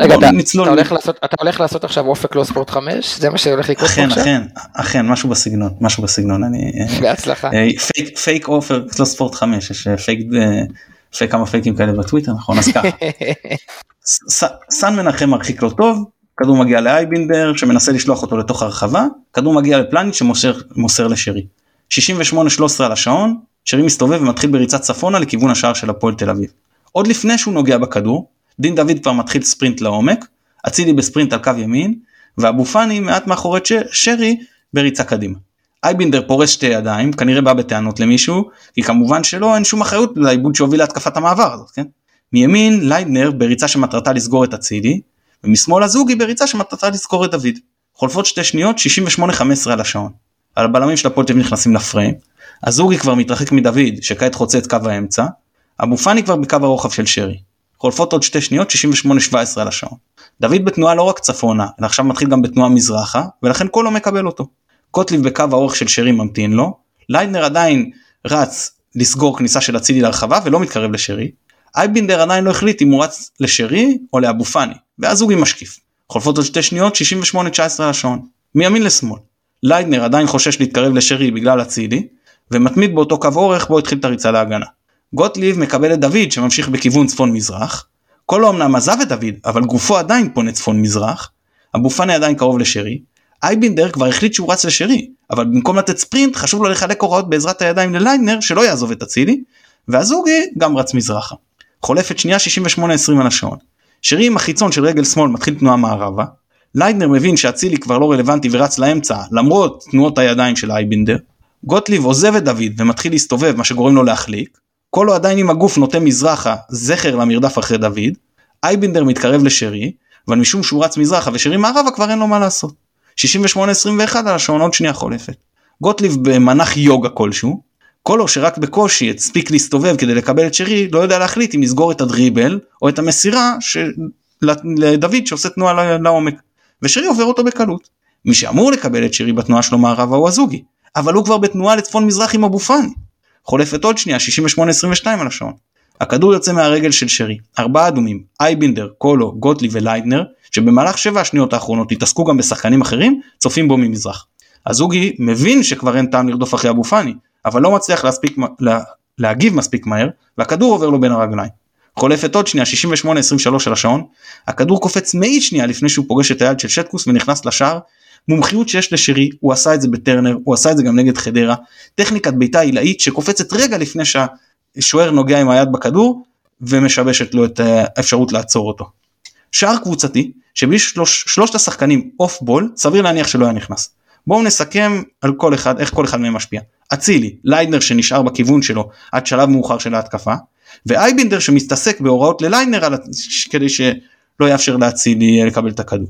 רגע אתה, אתה, הולך לעשות, אתה הולך לעשות עכשיו אופק לא ספורט 5 זה מה שהולך לקרות אכן אכן אכן משהו בסגנון משהו בסגנון אני אה, בהצלחה. אה, fake fake אופק לא ספורט 5 יש אה, fake fake כמה פייקים כאלה בטוויטר נכון? אז ככה. סן מנחם מרחיק לא טוב כדור מגיע לאייבינדר שמנסה לשלוח אותו לתוך הרחבה כדור מגיע לפלניץ' שמוסר לשרי. 68-13 על השעון שרי מסתובב ומתחיל בריצת צפונה לכיוון השער של הפועל תל אביב. עוד לפני שהוא נוגע בכדור, דין דוד כבר מתחיל ספרינט לעומק, אצילי בספרינט על קו ימין, ואבו פאני מעט מאחורי שרי בריצה קדימה. אייבינדר פורס שתי ידיים, כנראה בא בטענות למישהו, כי כמובן שלא אין שום אחריות לעיבוד שהוביל להתקפת המעבר הזאת, כן? מימין ליידנר בריצה שמטרתה לסגור את אצילי, ומשמאל הזוגי בריצה שמטרתה לסגור את דוד. חולפות שתי שניות, 68-15 על השעון. הבלמים של הפועל נכנסים לפריים, אזוגי כבר מתרחק מדוד שכעת חוצה את קו האמצע, אבו פאני כבר בקו הרוחב של שרי. חולפות עוד שתי שניות 68-17 על השעון. דוד בתנועה לא רק צפונה, אלא עכשיו מתחיל גם בתנועה מזרחה, ולכן קולו מקבל אותו. קוטליב בקו האורך של שרי ממתין לו, ליידנר עדיין רץ לסגור כניסה של אצילי לרחבה ולא מתקרב לשרי, אייבינדר עדיין לא החליט אם הוא רץ לשרי או לאבו פאני, והזוגי משקיף. חולפות עוד שתי שניות 68-19 על השעון. מימין לשמאל. ליידנר עדיין חושש להתקרב לשרי בגלל אצילי, ומתמיד באותו קו אורך בו התחיל את הריצה להגנה. גוטליב מקבל את דוד שממשיך בכיוון צפון מזרח, קולו אמנם עזב את דוד אבל גופו עדיין פונה צפון מזרח, אבו פאני עדיין קרוב לשרי, אייבינדר כבר החליט שהוא רץ לשרי, אבל במקום לתת ספרינט חשוב לו לחלק הוראות בעזרת הידיים לליידנר שלא יעזוב את אצילי, והזוגי גם רץ מזרחה. חולפת שנייה 68-20 על השעון. שרי עם החיצון של רגל שמאל מתחיל תנועה מערבה, ליידנר מבין שאצילי כבר לא רלוונטי ורץ לאמצע למרות תנועות הידיים של אייבינדר, גוטליב עוזב את דוד ומתחיל להסתובב מה שגורם לו להחליק, קולו עדיין עם הגוף נוטה מזרחה זכר למרדף אחרי דוד, אייבינדר מתקרב לשרי, אבל משום שהוא רץ מזרחה ושרי מערבה כבר אין לו מה לעשות. 68-21 על השעון עוד שנייה חולפת. גוטליב במנח יוגה כלשהו, קולו שרק בקושי הספיק להסתובב כדי לקבל את שרי לא יודע להחליט אם לסגור את הדריבל או את המסירה של... לדוד שעושה תנועה לעומק. ושרי עובר אותו בקלות. מי שאמור לקבל את שרי בתנועה שלו מערבה הוא הזוגי. אבל הוא כבר בתנועה לצפון מזרח עם אבו פאני. חולפת עוד שנייה 68-22 על השעון. הכדור יוצא מהרגל של שרי, ארבעה אדומים, אייבינדר, קולו, גוטלי וליידנר, שבמהלך שבע השניות האחרונות התעסקו גם בשחקנים אחרים, צופים בו ממזרח. הזוגי מבין שכבר אין טעם לרדוף אחרי אבו פאני, אבל לא מצליח להספיק, לה, להגיב מספיק מהר, והכדור עובר לו בין הרגליים. חולפת עוד שנייה 68-23 על השעון, הכדור קופץ מאית שנייה לפני שהוא פוגש את היד של שטקוס ונכנס לשער, מומחיות שיש לשרי, הוא עשה את זה בטרנר, הוא עשה את זה גם נגד חדרה, טכניקת בעיטה עילאית שקופצת רגע לפני שהשוער נוגע עם היד בכדור ומשבשת לו את האפשרות לעצור אותו. שער קבוצתי שבלי שלוש, שלושת השחקנים off ball סביר להניח שלא היה נכנס. בואו נסכם על כל אחד איך כל אחד מהם משפיע. אצילי, ליידנר שנשאר בכיוון שלו עד שלב מאוחר של ההתקפה ואייבינדר שמסתסק בהוראות לליידנר. כדי שלא יאפשר לאצילי לקבל את הכדור.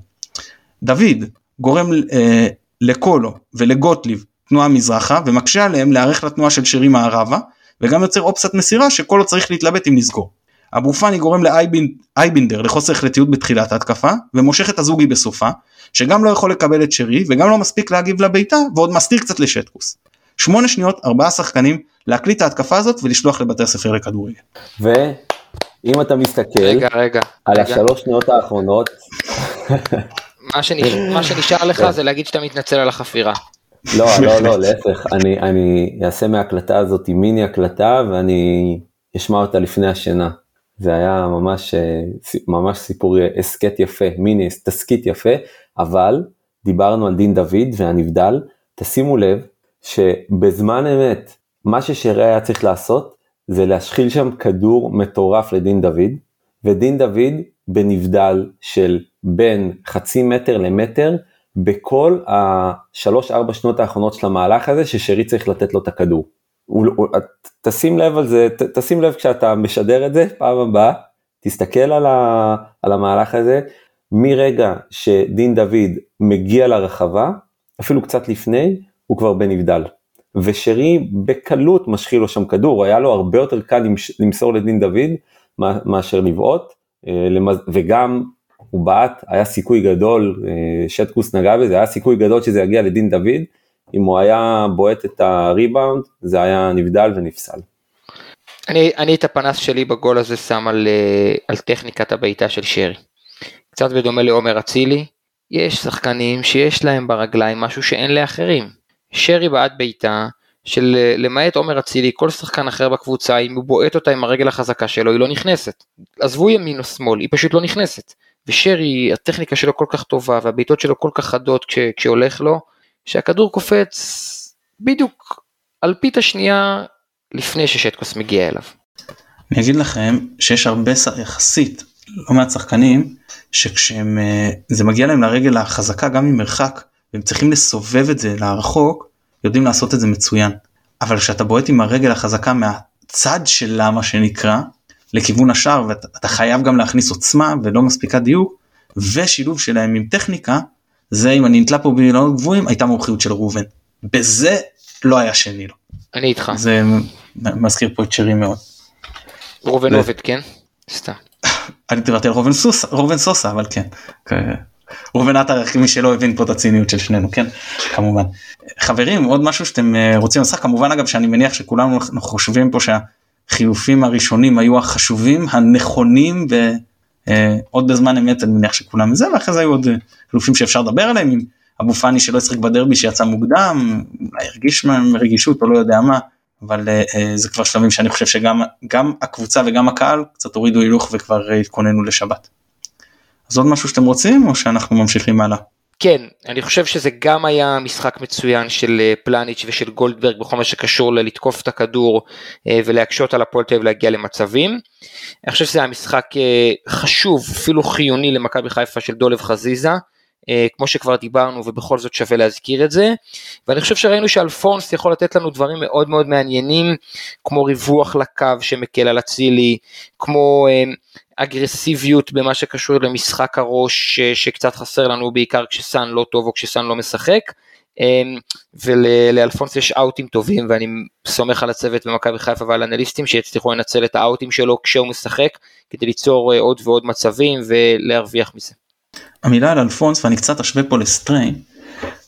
דוד גורם אה, לקולו ולגוטליב תנועה מזרחה ומקשה עליהם להיערך לתנועה של שרי מערבה וגם יוצר אופציית מסירה שקולו צריך להתלבט אם לסגור. אבו פאני גורם לאייבינדר לחוסר החלטיות בתחילת ההתקפה ומושך את הזוגי בסופה שגם לא יכול לקבל את שרי וגם לא מספיק להגיב לביתה ועוד מסתיר קצת לשטקוס. שמונה שניות ארבעה שחקנים להקליט את ההתקפה הזאת ולשלוח לבתי הספר לכדורגל. ואם אתה מסתכל רגע, רגע, על רגע. השלוש שניות האחרונות מה, שנש... מה שנשאר לך זה להגיד שאתה מתנצל על החפירה. לא, לא, לא, להפך, אני, אני אעשה מההקלטה הזאת מיני הקלטה ואני אשמע אותה לפני השינה. זה היה ממש, אה, ממש סיפור הסכת יפה, מיני תסכית יפה, אבל דיברנו על דין דוד והנבדל, תשימו לב שבזמן אמת, מה ששרי היה צריך לעשות זה להשחיל שם כדור מטורף לדין דוד, ודין דוד בנבדל של בין חצי מטר למטר, בכל השלוש ארבע שנות האחרונות של המהלך הזה ששרי צריך לתת לו את הכדור. הוא, תשים לב על זה, ת, תשים לב כשאתה משדר את זה פעם הבאה, תסתכל על, ה, על המהלך הזה, מרגע שדין דוד מגיע לרחבה, אפילו קצת לפני, הוא כבר בנבדל. ושרי בקלות משחיל לו שם כדור, היה לו הרבה יותר קל למסור לדין דוד מאשר לבעוט, וגם הוא בעט, היה סיכוי גדול, שטקוס נגע בזה, היה סיכוי גדול שזה יגיע לדין דוד, אם הוא היה בועט את הריבאונד, זה היה נבדל ונפסל. אני, אני את הפנס שלי בגול הזה שם על, על טכניקת הבעיטה של שרי. קצת בדומה לעומר אצילי, יש שחקנים שיש להם ברגליים משהו שאין לאחרים. שרי בעט בעיטה, של למעט עומר אצילי, כל שחקן אחר בקבוצה, אם הוא בועט אותה עם הרגל החזקה שלו, היא לא נכנסת. עזבו ימין או שמאל, היא פשוט לא נכנסת. ושרי, הטכניקה שלו כל כך טובה, והבעיטות שלו כל כך חדות כש, כשהולך לו, שהכדור קופץ בדיוק על פית השנייה לפני ששטקוס מגיע אליו. אני אגיד לכם שיש הרבה יחסית לא מעט שחקנים שכשהם זה מגיע להם לרגל החזקה גם ממרחק והם צריכים לסובב את זה לרחוק יודעים לעשות את זה מצוין אבל כשאתה בועט עם הרגל החזקה מהצד שלה מה שנקרא לכיוון השער ואתה חייב גם להכניס עוצמה ולא מספיקה דיוק ושילוב שלהם עם טכניקה זה אם אני נתלה פה באילנות גבוהים הייתה מומחיות של ראובן בזה לא היה שני לו. אני איתך. זה מזכיר פה את שרי מאוד. ראובן עובד כן? סתם. אני דיברתי על ראובן סוסה אבל כן. ראובן עטר מי שלא הבין פה את הציניות של שנינו כן כמובן. חברים עוד משהו שאתם רוצים לעשות כמובן אגב שאני מניח שכולנו חושבים פה שהחילופים הראשונים היו החשובים הנכונים ועוד בזמן אמת אני מניח שכולם זה ואחרי זה היו עוד חילופים שאפשר לדבר עליהם עם אבו פאני שלא ישחק בדרבי שיצא מוקדם הרגיש רגישות או לא יודע מה אבל זה כבר שלבים שאני חושב שגם גם הקבוצה וגם הקהל קצת הורידו הילוך וכבר התכוננו לשבת. אז עוד משהו שאתם רוצים או שאנחנו ממשיכים הלאה? כן, אני חושב שזה גם היה משחק מצוין של פלניץ' ושל גולדברג בכל מה שקשור ללתקוף את הכדור ולהקשות על הפועל תל אביב להגיע למצבים. אני חושב שזה היה משחק חשוב, אפילו חיוני למכבי חיפה של דולב חזיזה. כמו שכבר דיברנו ובכל זאת שווה להזכיר את זה ואני חושב שראינו שאלפונס יכול לתת לנו דברים מאוד מאוד מעניינים כמו ריווח לקו שמקל על אצילי כמו אגרסיביות במה שקשור למשחק הראש שקצת חסר לנו בעיקר כשסאן לא טוב או כשסאן לא משחק ולאלפונס יש אאוטים טובים ואני סומך על הצוות במכבי חיפה ועל אנליסטים שיצליחו לנצל את האאוטים שלו כשהוא משחק כדי ליצור עוד ועוד מצבים ולהרוויח מזה. המילה על אלפונס ואני קצת אשווה פה לסטריין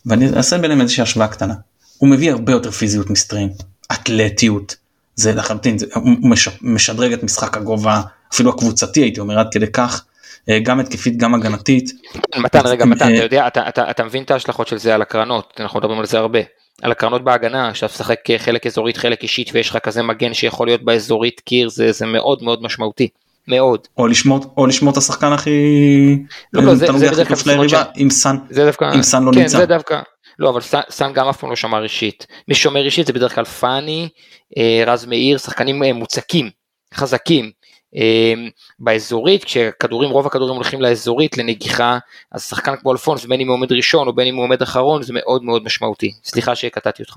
ואני אעשה ביניהם איזושהי השוואה קטנה. הוא מביא הרבה יותר פיזיות מסטריין, אתלטיות זה לחלוטין, הוא מש, משדרג את משחק הגובה, אפילו הקבוצתי הייתי אומר עד כדי כך, אה, גם התקפית גם הגנתית. מתן רגע מתן אתה יודע אתה, אתה, אתה מבין את ההשלכות של זה על הקרנות אנחנו מדברים על זה הרבה על הקרנות בהגנה שאתה משחק חלק אזורית חלק אישית ויש לך כזה מגן שיכול להיות באזורית קיר זה, זה מאוד מאוד משמעותי. מאוד. או לשמור, או לשמור את השחקן הכי... לא, לא, זה, זה בדרך כלל ליריבה, אם סאן, זה דווקא, אם סאן לא כן, נמצא. זה דווקא, לא, אבל סאן, סאן גם אף פעם לא שמר אישית. מי ששומר אישית זה בדרך כלל פאני, אה, רז מאיר, שחקנים אה, מוצקים, חזקים. אה, באזורית, כשכדורים, רוב הכדורים הולכים לאזורית לנגיחה, אז שחקן כמו אלפונס, בין אם הוא עומד ראשון או בין אם הוא עומד אחרון, זה מאוד מאוד משמעותי. סליחה שקטעתי אותך.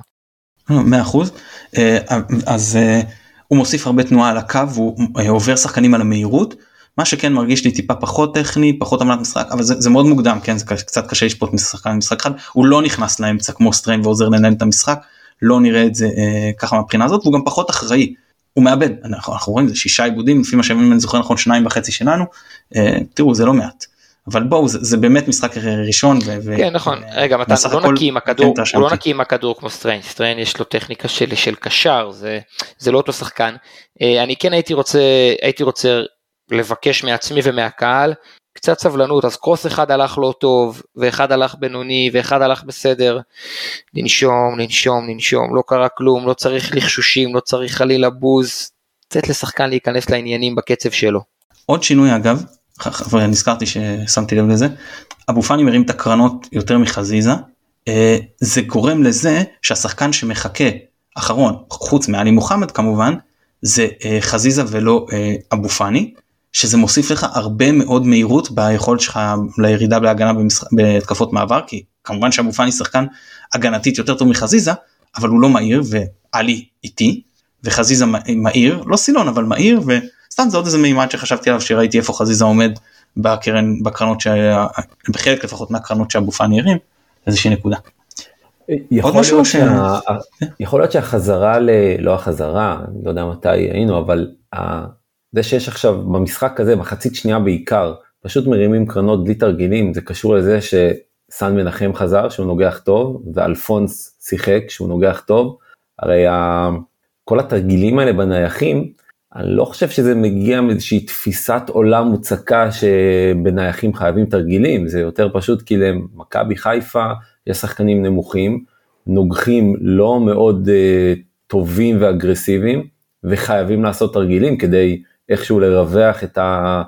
מאה אחוז. אה, אז אה, הוא מוסיף הרבה תנועה על הקו, הוא אה, עובר שחקנים על המהירות. מה שכן מרגיש לי טיפה פחות טכני, פחות הבנת משחק, אבל זה, זה מאוד מוקדם, כן, זה קצת קשה לשפוט משחקן משחק אחד, הוא לא נכנס לאמצע כמו סטריין ועוזר לנהל את המשחק, לא נראה את זה אה, ככה מהבחינה הזאת, והוא גם פחות אחראי, הוא מאבד, אנחנו, אנחנו רואים זה שישה איבודים, לפי מה שאני זוכר נכון שניים וחצי שלנו, אה, תראו זה לא מעט. אבל בואו זה, זה באמת משחק ראשון. ו- כן נכון, ו- רגע מתן, הוא לא נקי עם הכדור, כן, הוא לא נקי עם הכדור כמו סטריין, סטריין יש לו טכניקה של, של קשר, זה, זה לא אותו שחקן. אה, אני כן הייתי רוצה, הייתי רוצה לבקש מעצמי ומהקהל קצת סבלנות, אז קרוס אחד הלך לא טוב, ואחד הלך בינוני, ואחד הלך בסדר. לנשום, לנשום, לנשום, לא קרה כלום, לא צריך לחשושים, לא צריך חלילה בוז, לתת לשחקן להיכנס לעניינים בקצב שלו. עוד שינוי אגב, נזכרתי ששמתי לב לזה, אבו פאני מרים את הקרנות יותר מחזיזה, אה, זה גורם לזה שהשחקן שמחכה אחרון, חוץ מעלי מוחמד כמובן, זה אה, חזיזה ולא אה, אבו פאני, שזה מוסיף לך הרבה מאוד מהירות ביכולת שלך לירידה בהגנה במשח... בהתקפות מעבר, כי כמובן שאבו פאני שחקן הגנתית יותר טוב מחזיזה, אבל הוא לא מהיר ועלי איטי, וחזיזה מהיר, לא סילון אבל מהיר, וסתם זה עוד איזה מימד שחשבתי עליו שראיתי איפה חזיזה עומד בקרן, בקרנות, שה... בחלק לפחות מהקרנות שאבו פאני הרים, איזושהי נקודה. יכול להיות, שה... שה... יכול להיות שהחזרה ל... לא החזרה, לא יודע מתי היינו, אבל זה שיש עכשיו במשחק הזה, מחצית שנייה בעיקר, פשוט מרימים קרנות בלי תרגילים, זה קשור לזה שסן מנחם חזר שהוא נוגח טוב, ואלפונס שיחק שהוא נוגח טוב, הרי ה... כל התרגילים האלה בנייחים, אני לא חושב שזה מגיע מאיזושהי תפיסת עולם מוצקה שבנייחים חייבים תרגילים, זה יותר פשוט כי למכבי חיפה יש שחקנים נמוכים, נוגחים לא מאוד uh, טובים ואגרסיביים, וחייבים לעשות תרגילים כדי איכשהו לרווח את, ה,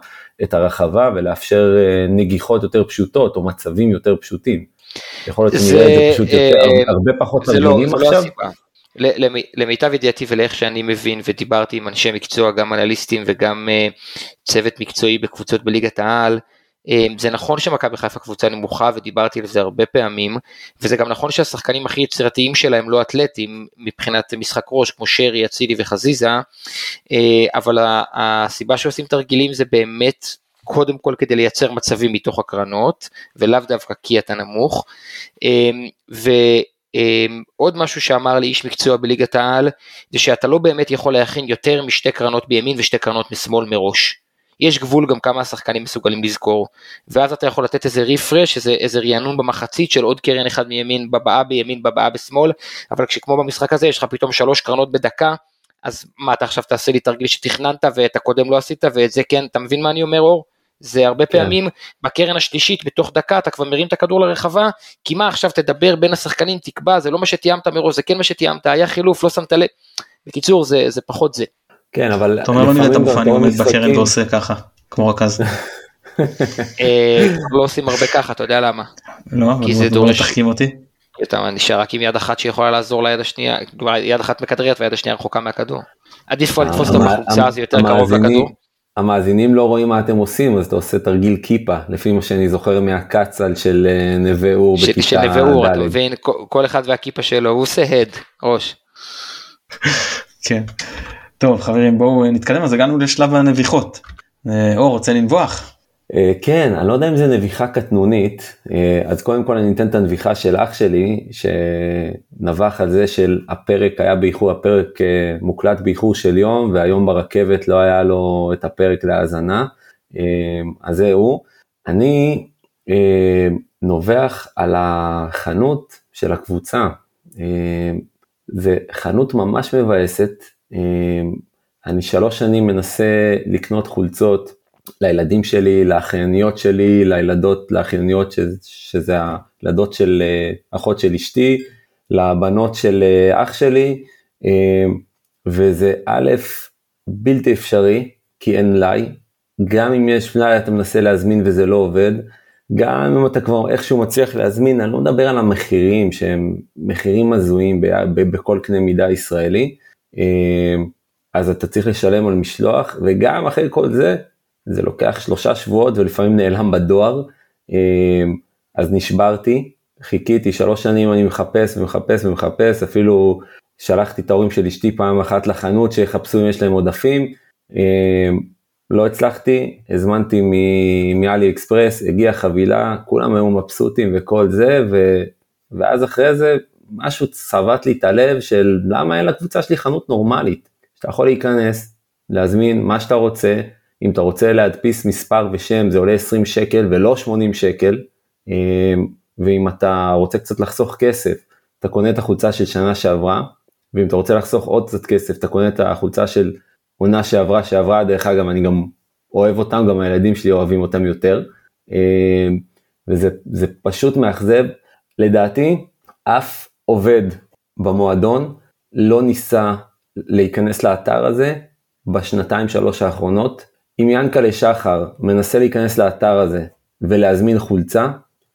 את הרחבה ולאפשר uh, נגיחות יותר פשוטות או מצבים יותר פשוטים. יכול להיות שנראה את זה פשוט יותר, uh, הרבה פחות לא- תרגילים לא, עכשיו. לא למיטב ידיעתי ולאיך שאני מבין ודיברתי עם אנשי מקצוע גם אנליסטים וגם uh, צוות מקצועי בקבוצות בליגת העל um, זה נכון שמכבי חיפה קבוצה נמוכה ודיברתי על זה הרבה פעמים וזה גם נכון שהשחקנים הכי יצירתיים שלהם לא אתלטים מבחינת משחק ראש כמו שרי, אצילי וחזיזה uh, אבל הסיבה שעושים תרגילים זה באמת קודם כל כדי לייצר מצבים מתוך הקרנות ולאו דווקא כי אתה נמוך. Um, עוד משהו שאמר לי איש מקצוע בליגת העל, זה שאתה לא באמת יכול להכין יותר משתי קרנות בימין ושתי קרנות משמאל מראש. יש גבול גם כמה השחקנים מסוגלים לזכור, ואז אתה יכול לתת איזה רפרש, איזה, איזה רענון במחצית של עוד קרן אחד מימין, בבאה בימין, בבאה בשמאל, אבל כשכמו במשחק הזה יש לך פתאום שלוש קרנות בדקה, אז מה אתה עכשיו תעשה לי תרגיל שתכננת ואת הקודם לא עשית ואת זה כן, אתה מבין מה אני אומר אור? זה הרבה כן. פעמים בקרן השלישית בתוך דקה אתה כבר מרים את הכדור לרחבה, כי מה עכשיו תדבר בין השחקנים תקבע, זה לא מה שתיאמת מראש, זה כן מה שתיאמת, היה חילוף, לא שמת לב. בקיצור זה, זה פחות זה. כן אבל אתה אומר לא נראה את אבו פאני עומד בקרן ועושה ככה, כמו רכז. לא עושים הרבה ככה, אתה יודע למה. לא, אבל זה דורש. תחכים אותי. אתה נשאר רק עם יד אחת שיכולה לעזור ליד השנייה, יד אחת מכדררת והיד השנייה רחוקה מהכדור. עדיף לתפוס אותו בחולצה, זה יותר קרוב לכדור. המאזינים לא רואים מה אתם עושים אז אתה עושה תרגיל כיפה לפי מה שאני זוכר מהקצ"ל של נווה אור בכיתה ד'. של נווה אור אתה מבין כל אחד והכיפה שלו הוא עושה הד ראש. כן. טוב חברים בואו נתקדם אז הגענו לשלב הנביחות. אור רוצה לנבוח? כן אני לא יודע אם זה נביחה קטנונית אז קודם כל אני אתן את הנביחה של אח שלי שנבח על זה של הפרק היה באיחור הפרק מוקלט באיחור של יום והיום ברכבת לא היה לו את הפרק להאזנה. אז זה הוא. אני נובח על החנות של הקבוצה. זה חנות ממש מבאסת. אני שלוש שנים מנסה לקנות חולצות לילדים שלי, לאחייניות שלי, לילדות, לאחייניות שזה, שזה הילדות של אחות של אשתי, לבנות של אח שלי, וזה א', בלתי אפשרי, כי אין מלאי, גם אם יש מלאי אתה מנסה להזמין וזה לא עובד, גם אם אתה כבר איכשהו מצליח להזמין, אני לא מדבר על המחירים שהם מחירים הזויים בכל קנה מידה ישראלי, אה, אז אתה צריך לשלם על משלוח, וגם אחרי כל זה, זה לוקח שלושה שבועות ולפעמים נעלם בדואר, אה, אז נשברתי, חיכיתי שלוש שנים אני מחפש ומחפש ומחפש, אפילו שלחתי את ההורים של אשתי פעם אחת לחנות שיחפשו אם יש להם עודפים, אה, לא הצלחתי, הזמנתי מאלי אקספרס, הגיעה חבילה, כולם היו מבסוטים וכל זה, ו... ואז אחרי זה משהו צבט לי את הלב של למה אין לקבוצה שלי חנות נורמלית, שאתה יכול להיכנס, להזמין מה שאתה רוצה, אם אתה רוצה להדפיס מספר ושם זה עולה 20 שקל ולא 80 שקל, אה, ואם אתה רוצה קצת לחסוך כסף, אתה קונה את החולצה של שנה שעברה, ואם אתה רוצה לחסוך עוד קצת כסף, אתה קונה את החולצה של עונה שעברה שעברה, דרך אגב אני גם אוהב אותם, גם הילדים שלי אוהבים אותם יותר, אה, וזה פשוט מאכזב. לדעתי, אף עובד במועדון לא ניסה להיכנס לאתר הזה בשנתיים שלוש האחרונות. אם ינקלה שחר מנסה להיכנס לאתר הזה ולהזמין חולצה,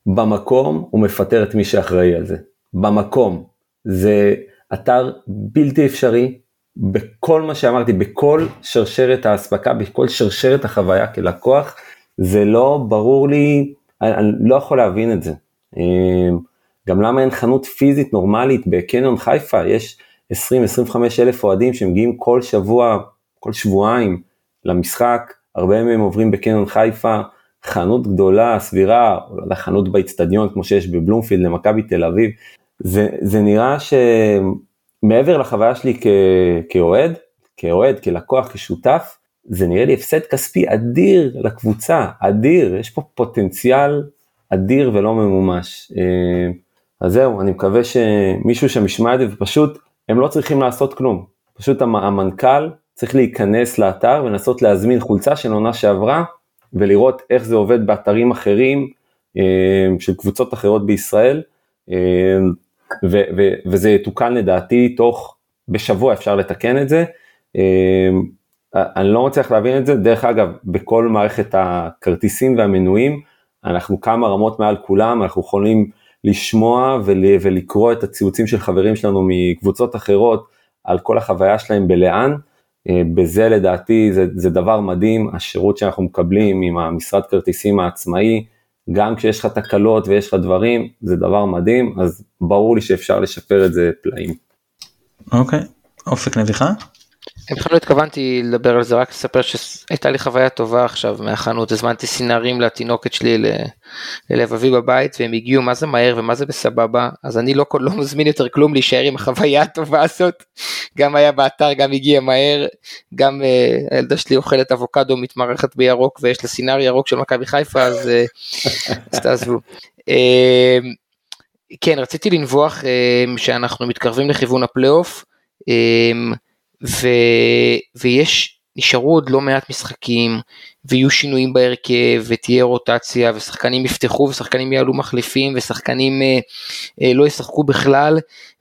במקום הוא מפטר את מי שאחראי על זה. במקום. זה אתר בלתי אפשרי, בכל מה שאמרתי, בכל שרשרת האספקה, בכל שרשרת החוויה כלקוח, זה לא ברור לי, אני, אני לא יכול להבין את זה. אמ, גם למה אין חנות פיזית נורמלית בקניון חיפה, יש 20-25 אלף אוהדים שמגיעים כל שבוע, כל שבועיים למשחק, הרבה מהם עוברים בקניון חיפה, חנות גדולה, סבירה, חנות באיצטדיון כמו שיש בבלומפילד למכבי תל אביב, זה, זה נראה ש... מעבר לחוויה שלי כאוהד, כאוהד, כלקוח, כשותף, זה נראה לי הפסד כספי אדיר לקבוצה, אדיר, יש פה פוטנציאל אדיר ולא ממומש. אה, אז זהו, אני מקווה שמישהו שם ישמע את זה ופשוט, הם לא צריכים לעשות כלום. פשוט המנכ"ל צריך להיכנס לאתר ולנסות להזמין חולצה של עונה שעברה ולראות איך זה עובד באתרים אחרים אה, של קבוצות אחרות בישראל. אה, ו- ו- וזה יתוקן לדעתי תוך, בשבוע אפשר לתקן את זה. אמ, אני לא מצליח להבין את זה, דרך אגב, בכל מערכת הכרטיסים והמנויים, אנחנו כמה רמות מעל כולם, אנחנו יכולים לשמוע ול- ולקרוא את הציוצים של חברים שלנו מקבוצות אחרות על כל החוויה שלהם בלאן. אה, בזה לדעתי זה, זה דבר מדהים, השירות שאנחנו מקבלים עם המשרד כרטיסים העצמאי, גם כשיש לך תקלות ויש לך דברים, זה דבר מדהים, אז ברור לי שאפשר לשפר את זה פלאים. אוקיי, אופק נביחה? אני בכלל לא התכוונתי לדבר על זה, רק לספר שהייתה לי חוויה טובה עכשיו מהחנות, הזמנתי סינרים לתינוקת שלי ללבבי בבית והם הגיעו מה זה מהר ומה זה בסבבה, אז אני לא, לא מזמין יותר כלום להישאר עם החוויה הטובה הזאת, גם היה באתר, גם הגיע מהר, גם uh, הילדה שלי אוכלת אבוקדו מתמרחת בירוק ויש לה סינר ירוק של מכבי חיפה, אז, uh, אז תעזבו. Uh, כן, רציתי לנבוח uh, שאנחנו מתקרבים לכיוון הפלייאוף. Um, ו, ויש, נשארו עוד לא מעט משחקים, ויהיו שינויים בהרכב, ותהיה רוטציה, ושחקנים יפתחו, ושחקנים יעלו מחליפים, ושחקנים אה, אה, לא ישחקו בכלל,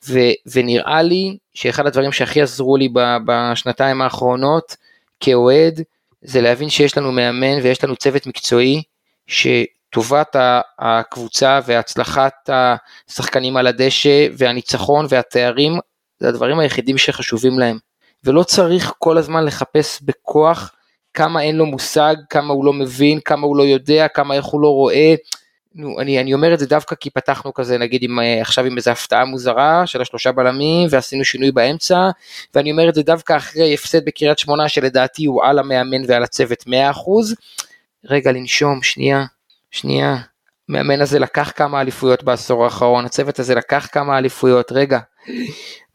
ו, ונראה לי שאחד הדברים שהכי עזרו לי בשנתיים האחרונות, כאוהד, זה להבין שיש לנו מאמן ויש לנו צוות מקצועי, שטובת הקבוצה והצלחת השחקנים על הדשא והניצחון והתארים, זה הדברים היחידים שחשובים להם. ולא צריך כל הזמן לחפש בכוח כמה אין לו מושג, כמה הוא לא מבין, כמה הוא לא יודע, כמה איך הוא לא רואה. נו, אני, אני אומר את זה דווקא כי פתחנו כזה נגיד עם, אה, עכשיו עם איזו הפתעה מוזרה של השלושה בלמים ועשינו שינוי באמצע ואני אומר את זה דווקא אחרי הפסד בקריית שמונה שלדעתי הוא על המאמן ועל הצוות 100%. רגע לנשום שנייה שנייה המאמן הזה לקח כמה אליפויות בעשור האחרון הצוות הזה לקח כמה אליפויות רגע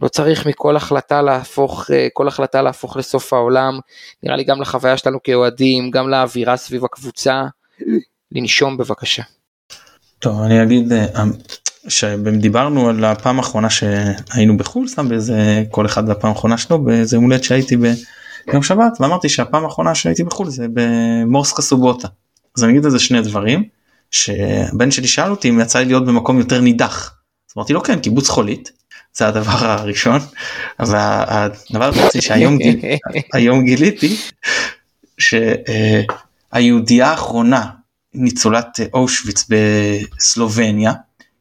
לא צריך מכל החלטה להפוך, אה, כל החלטה להפוך לסוף העולם, נראה לי גם לחוויה שלנו כאוהדים, גם לאווירה סביב הקבוצה, לנשום בבקשה. טוב, אני אגיד, אה, שדיברנו על הפעם האחרונה שהיינו בחו"ל סתם באיזה כל אחד והפעם האחרונה שלו באיזה יום הולדת שהייתי ביום שבת ואמרתי שהפעם האחרונה שהייתי בחו"ל זה במורסקה סובוטה. אז אני אגיד על זה שני דברים שבן שלי שאל אותי אם יצא לי להיות במקום יותר נידח. אז אמרתי לו כן קיבוץ חולית. זה הדבר הראשון. והדבר השני שהיום גיל, היום גיליתי שהיהודייה האחרונה ניצולת אושוויץ בסלובניה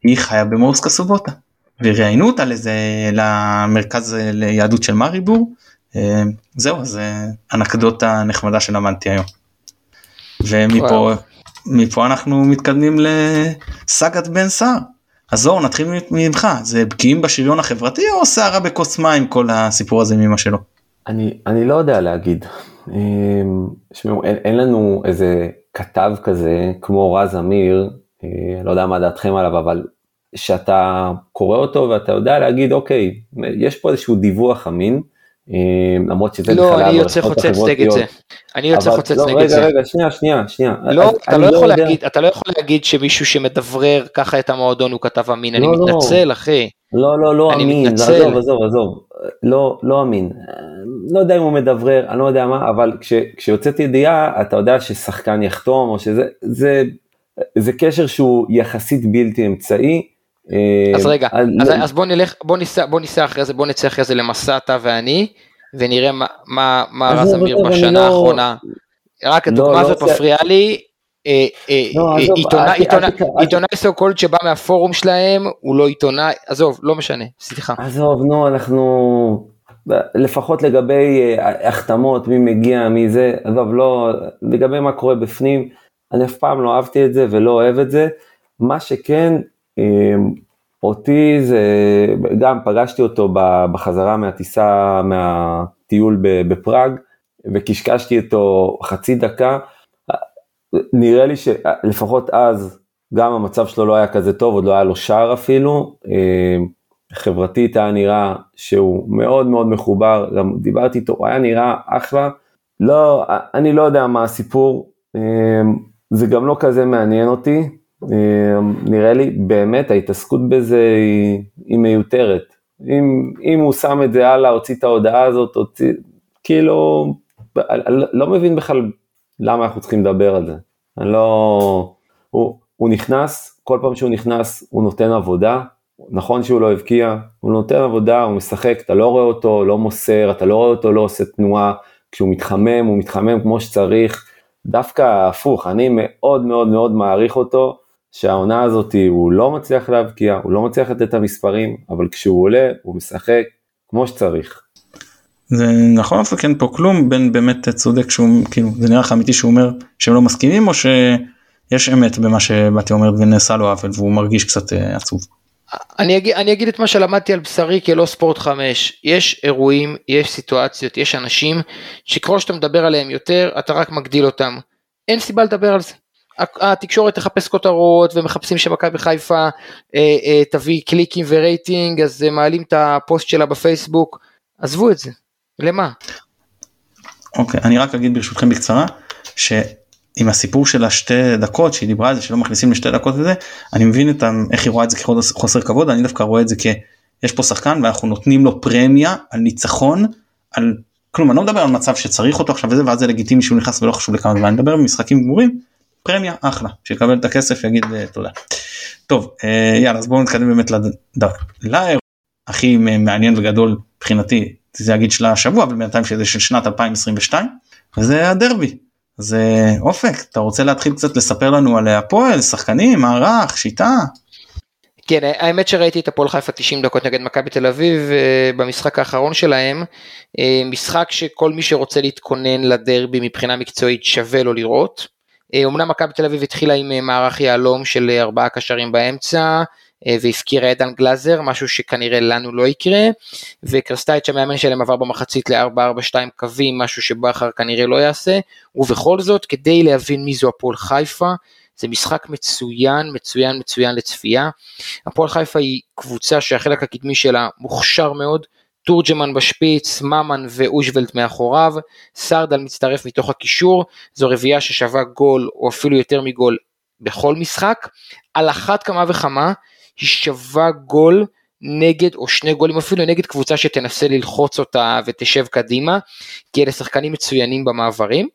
היא חיה במורסקה סובוטה וראיינו אותה לזה למרכז ליהדות של מריבור. זהו זה אנקדוטה נחמדה שלמדתי היום. ומפה מפה אנחנו מתקדמים לסאגת בן סער. אז אור נתחיל ממך זה בקיאים בשריון החברתי או סערה בכוס מים כל הסיפור הזה מאמא שלו. אני אני לא יודע להגיד. שמעו, אין, אין לנו איזה כתב כזה כמו רז אמיר, אה, לא יודע מה דעתכם עליו, אבל שאתה קורא אותו ואתה יודע להגיד אוקיי, יש פה איזשהו דיווח אמין, למרות שזה לא, אני יוצא חוצץ נגד זה. אני יוצא חוצץ לא, נגד רגע, זה. רגע, רגע, שנייה, שנייה, שנייה. לא, אתה אני לא יכול יודע- להגיד, אתה לא יכול להגיד שמישהו שמדברר ככה את המועדון הוא כתב אמין, אני לא, לא. מתנצל אחי. לא, לא, לא אמין, מתנצל. עזוב, עזוב, עזוב, לא, לא אמין. לא יודע אם הוא מדברר, אני לא יודע מה, אבל כש, כשיוצאת ידיעה, אתה יודע ששחקן יחתום, או שזה, זה, זה קשר שהוא יחסית בלתי אמצעי. אה, אז רגע, על- אז, אז בוא נלך, בוא ניסע, בוא ניסע אחרי זה, בוא נצא אחרי זה למסע אתה ואני, ונראה מה, מה, מה רז אמיר בשנה לא- האחרונה. רק לא, הדוגמה לא הזאת מפריעה לי. אה, אה, אה, עיתונאי- סו קולד שבא מהפורום שלהם הוא לא עיתונאי, עזוב, לא משנה, סליחה. עזוב, נו, אנחנו, לפחות לגבי אה, החתמות, מי מגיע, מי זה, עזוב, לא, לגבי מה קורה בפנים, אני אף פעם לא אהבתי את זה ולא אוהב את זה. מה שכן, אה, אותי זה, גם פגשתי אותו בחזרה מהטיסה, מהטיול בפראג, וקשקשתי אותו חצי דקה. נראה לי שלפחות אז, גם המצב שלו לא היה כזה טוב, עוד לא היה לו שער אפילו. אה, חברתית היה נראה שהוא מאוד מאוד מחובר, גם דיברתי איתו, הוא היה נראה אחלה. לא, אני לא יודע מה הסיפור, אה, זה גם לא כזה מעניין אותי. אה, נראה לי באמת ההתעסקות בזה היא, היא מיותרת. אם, אם הוא שם את זה הלאה, הוציא את ההודעה הזאת, הוציא, כאילו, אני לא מבין בכלל למה אנחנו צריכים לדבר על זה. אני לא... הוא, הוא נכנס, כל פעם שהוא נכנס הוא נותן עבודה, נכון שהוא לא הבקיע, הוא נותן עבודה, הוא משחק, אתה לא רואה אותו, לא מוסר, אתה לא רואה אותו, לא עושה תנועה, כשהוא מתחמם, הוא מתחמם כמו שצריך. דווקא הפוך, אני מאוד מאוד מאוד מעריך אותו, שהעונה הזאת הוא לא מצליח להבקיע, הוא לא מצליח לתת את המספרים, אבל כשהוא עולה, הוא משחק כמו שצריך. זה נכון לא מסכן פה כלום בין באמת צודק שהוא כאילו זה נראה לך אמיתי שהוא אומר שהם לא מסכימים או שיש אמת במה שבאתי אומרת ונעשה לו עוול והוא מרגיש קצת אה, עצוב. אני אגיד, אני אגיד את מה שלמדתי על בשרי כלא ספורט 5, יש אירועים, יש סיטואציות, יש אנשים שככל שאתה מדבר עליהם יותר, אתה רק מגדיל אותם. אין סיבה לדבר על זה. התקשורת תחפש כותרות ומחפשים שמכבי חיפה אה, אה, תביא קליקים ורייטינג אז אה, מעלים את הפוסט שלה בפייסבוק, עזבו את זה, למה? אוקיי אני רק אגיד ברשותכם בקצרה שעם הסיפור של השתי דקות שהיא דיברה על זה שלא מכניסים לשתי דקות וזה אני מבין את איך היא רואה את זה כחוסר כבוד אני דווקא רואה את זה כיש פה שחקן ואנחנו נותנים לו פרמיה על ניצחון על כלום אני לא מדבר על מצב שצריך אותו עכשיו וזה ואז זה לגיטימי שהוא נכנס ולא חשוב לכמה זמן אני מדבר במשחקים גמורים פרמיה אחלה שיקבל את הכסף יגיד אה, תודה. טוב אה, יאללה אז בואו נתקדם באמת לאירוע הכי מעניין וגדול מבחינתי זה להגיד של השבוע אבל בינתיים שזה של שנת 2022 וזה הדרבי. אז אה, אופק אתה רוצה להתחיל קצת לספר לנו על הפועל שחקנים מערך שיטה כן, האמת שראיתי את הפועל חיפה 90 דקות נגד מכבי תל אביב אה, במשחק האחרון שלהם, משחק שכל מי שרוצה להתכונן לדרבי מבחינה מקצועית שווה לו לראות. אה, אמנם מכבי תל אביב התחילה עם אה, מערך יהלום של אה, ארבעה קשרים באמצע, והפקירה את דן גלאזר, משהו שכנראה לנו לא יקרה, וקרסטייץ' המאמן שלהם עבר במחצית ל-4-4-2 קווים, משהו שבכר כנראה לא יעשה, ובכל זאת, כדי להבין מי זו הפועל חיפה, זה משחק מצוין, מצוין, מצוין לצפייה. הפועל חיפה היא קבוצה שהחלק הקדמי שלה מוכשר מאוד, תורג'מן בשפיץ, ממן ואושוולט מאחוריו, סרדל מצטרף מתוך הקישור, זו רביעייה ששווה גול או אפילו יותר מגול בכל משחק. על אחת כמה וכמה היא שווה גול נגד, או שני גולים אפילו, נגד קבוצה שתנסה ללחוץ אותה ותשב קדימה, כי אלה שחקנים מצוינים במעברים.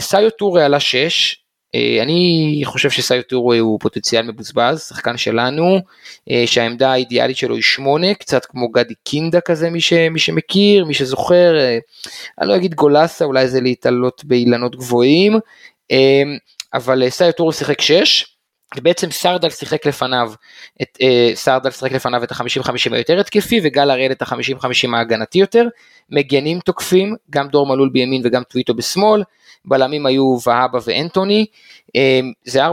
סיו טורי עלה 6, אה, אני חושב שסיו טורי הוא פוטנציאל מבוזבז, שחקן שלנו, אה, שהעמדה האידיאלית שלו היא 8, קצת כמו גדי קינדה כזה, מי, ש, מי שמכיר, מי שזוכר, אה, אני לא אגיד גולסה, אולי זה להתעלות באילנות גבוהים, אבל סיו טורי שיחק 6, ובעצם סרדל שיחק לפניו, את, אה, סרדל שיחק לפניו את ה-50-50 היותר התקפי וגל הראל את ה-50-50 ההגנתי יותר, מגנים תוקפים, גם דור מלול בימין וגם טוויטו בשמאל, בלמים היו והבה ואנטוני, אה, זה 4-3-3